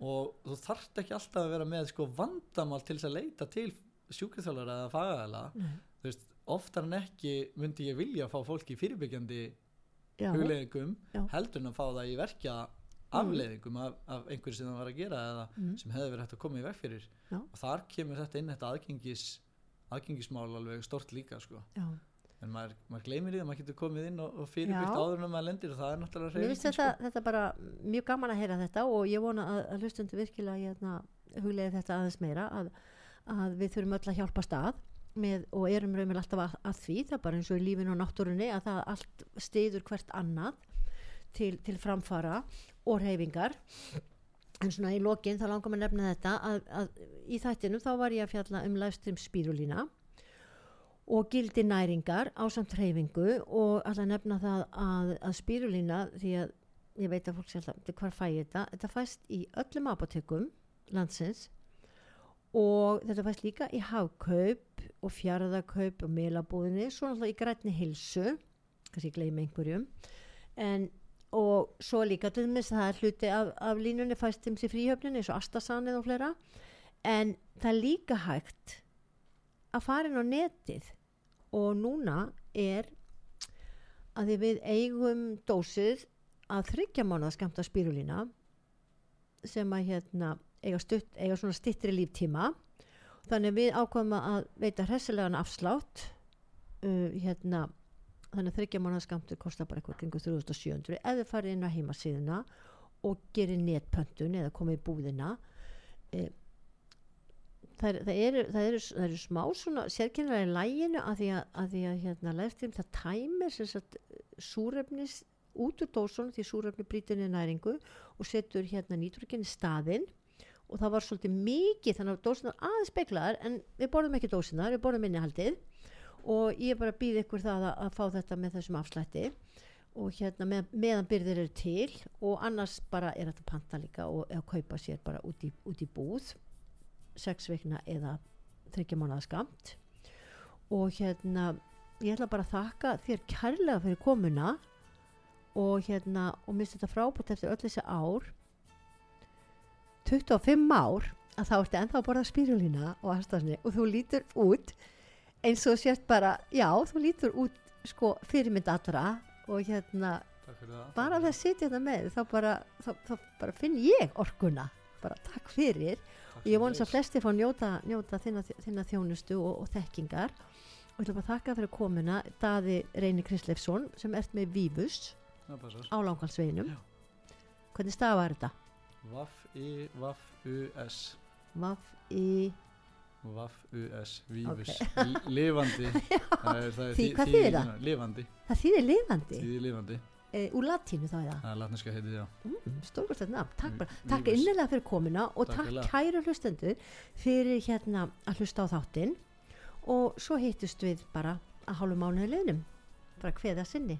Speaker 2: Og þú þarft ekki alltaf að vera með sko vandamál til þess að leita til sjúkriðþjólara eða fagaðæla
Speaker 1: Nei.
Speaker 2: þú veist, oftar en ekki myndi ég vilja fá fólki fyrirbyggjandi
Speaker 1: Já.
Speaker 2: hugleðingum
Speaker 1: Já.
Speaker 2: heldur en að fá það í verkja afleðingum af, af einhverju sem það var að gera eða
Speaker 1: Mm.
Speaker 2: sem hefði verið hægt að koma í veg fyrir
Speaker 1: Já.
Speaker 2: og þar kemur þetta inn þetta aðgengis aðgengismál alveg stort líka sko. En maður, maður gleymir því að maður getur komið inn og, og fyrirbyggt áður að maður lendir og það er náttúrulega
Speaker 1: Mér finnst þetta, þetta bara mjög gaman að heyra þetta og ég vona að, að hlustundu virkilega hérna, huglega þetta aðeins meira að, að við þurfum öll að hjálpa stað með, og erum raumil alltaf að, að því. Það er bara eins og í lífinu og náttúrunni að það allt stiður hvert annað til, til framfara og reyfingar en svona í lokin þá langar maður að nefna þetta að, að í þættinum þá var ég að fjalla um livestream spírulína og gildi næringar á samt hreyfingu og alltaf nefna það að, að spírulína því að ég veit að fólk sé alltaf, "Bíddu, hvar fæ ég þetta? Þetta fæst í öllum apotekum landsins og þetta fæst líka í hafkaup og fjaraðakaup og meilabúðinni svo náttúrulega í grætni hilsu kannski ég gleymi einhverjum. En og svo líka til dæmis það er hluti af, af línunni fæst þeim sér fríhöfninni eins og Astasanið og fleira. En það er líka hægt að fara inn á netið og núna er að við eigum dósið að þryggja mánuða skamta spírulína sem að hérna eiga, stutt, eiga svona stittri líftíma. Þannig við ákvæmum að veita hressilegan afslátt uh, hérna þannig að þryggja mánuða skamtu kostar bara eitthvað kringu 3700 ef þið farið inn á heimasíðuna og gerir netpöntun eða komið í búðina eh, það, það, eru, það, eru, það eru smá svona sérkennilega í læginu að því að, að, því að hérna, lefstým það tæmir sagt, súrefnis út úr dósunum því súrefni niður næringu og setur hérna nýtrúkin í staðinn. Og það var svolítið mikið þannig að dósunar aðeins speklaðar en við borðum ekki dósunar, við borðum innihaldið. Og ég bara að býða ykkur það að, að fá þetta með þessum afslætti. Og hérna með, meðan byrðir eru til og annars bara er þetta panta líka og kaupa sér bara út í, út í búð sex vikna eða þryggja mánuða skamt og hérna ég ætla bara að þakka þér kærlega fyrir komuna og hérna og minnst þetta frábært eftir öll þessi ár. 25 ár að þá ertu ennþá að borða spírulína og aðstafni og þú lítur út eins og sért bara, já, þú lítur út sko fyrirmynd allra og hérna bara að það sitja þetta með þá bara, þá, þá bara finn ég orkuna. Bara takk fyrir ég vonast
Speaker 2: fyrir
Speaker 1: að flesti fá njóta, njóta þinna, þinna þjónustu og, og þekkingar. Og ég ætla bara þakka fyrir komuna Daði Reyni Kristleifsson sem ert með
Speaker 2: passar.
Speaker 1: á Langalsveginum hvernig stafar þetta?
Speaker 2: Vaff-I-Vaff-U-S
Speaker 1: Vaff í
Speaker 2: Vaff-U-S Vívus. L- Lifandi. Það er, það er
Speaker 1: Því- hvað
Speaker 2: þýðir
Speaker 1: það?
Speaker 2: Lifandi.
Speaker 1: Það þýðir lifandi?
Speaker 2: Þýðir lifandi
Speaker 1: e, úr latínu þá er það
Speaker 2: er latneska heitið, já.
Speaker 1: Mm, stórkvæmstætt nafn, takk
Speaker 2: Mm,
Speaker 1: bara. takk
Speaker 2: Vífus.
Speaker 1: innilega fyrir komuna og
Speaker 2: Takk
Speaker 1: takk, kæru hlustendur fyrir hérna að hlusta á þáttinn. Og svo hittust við bara að hálfu mánuði liðnum. Bara hveða sinni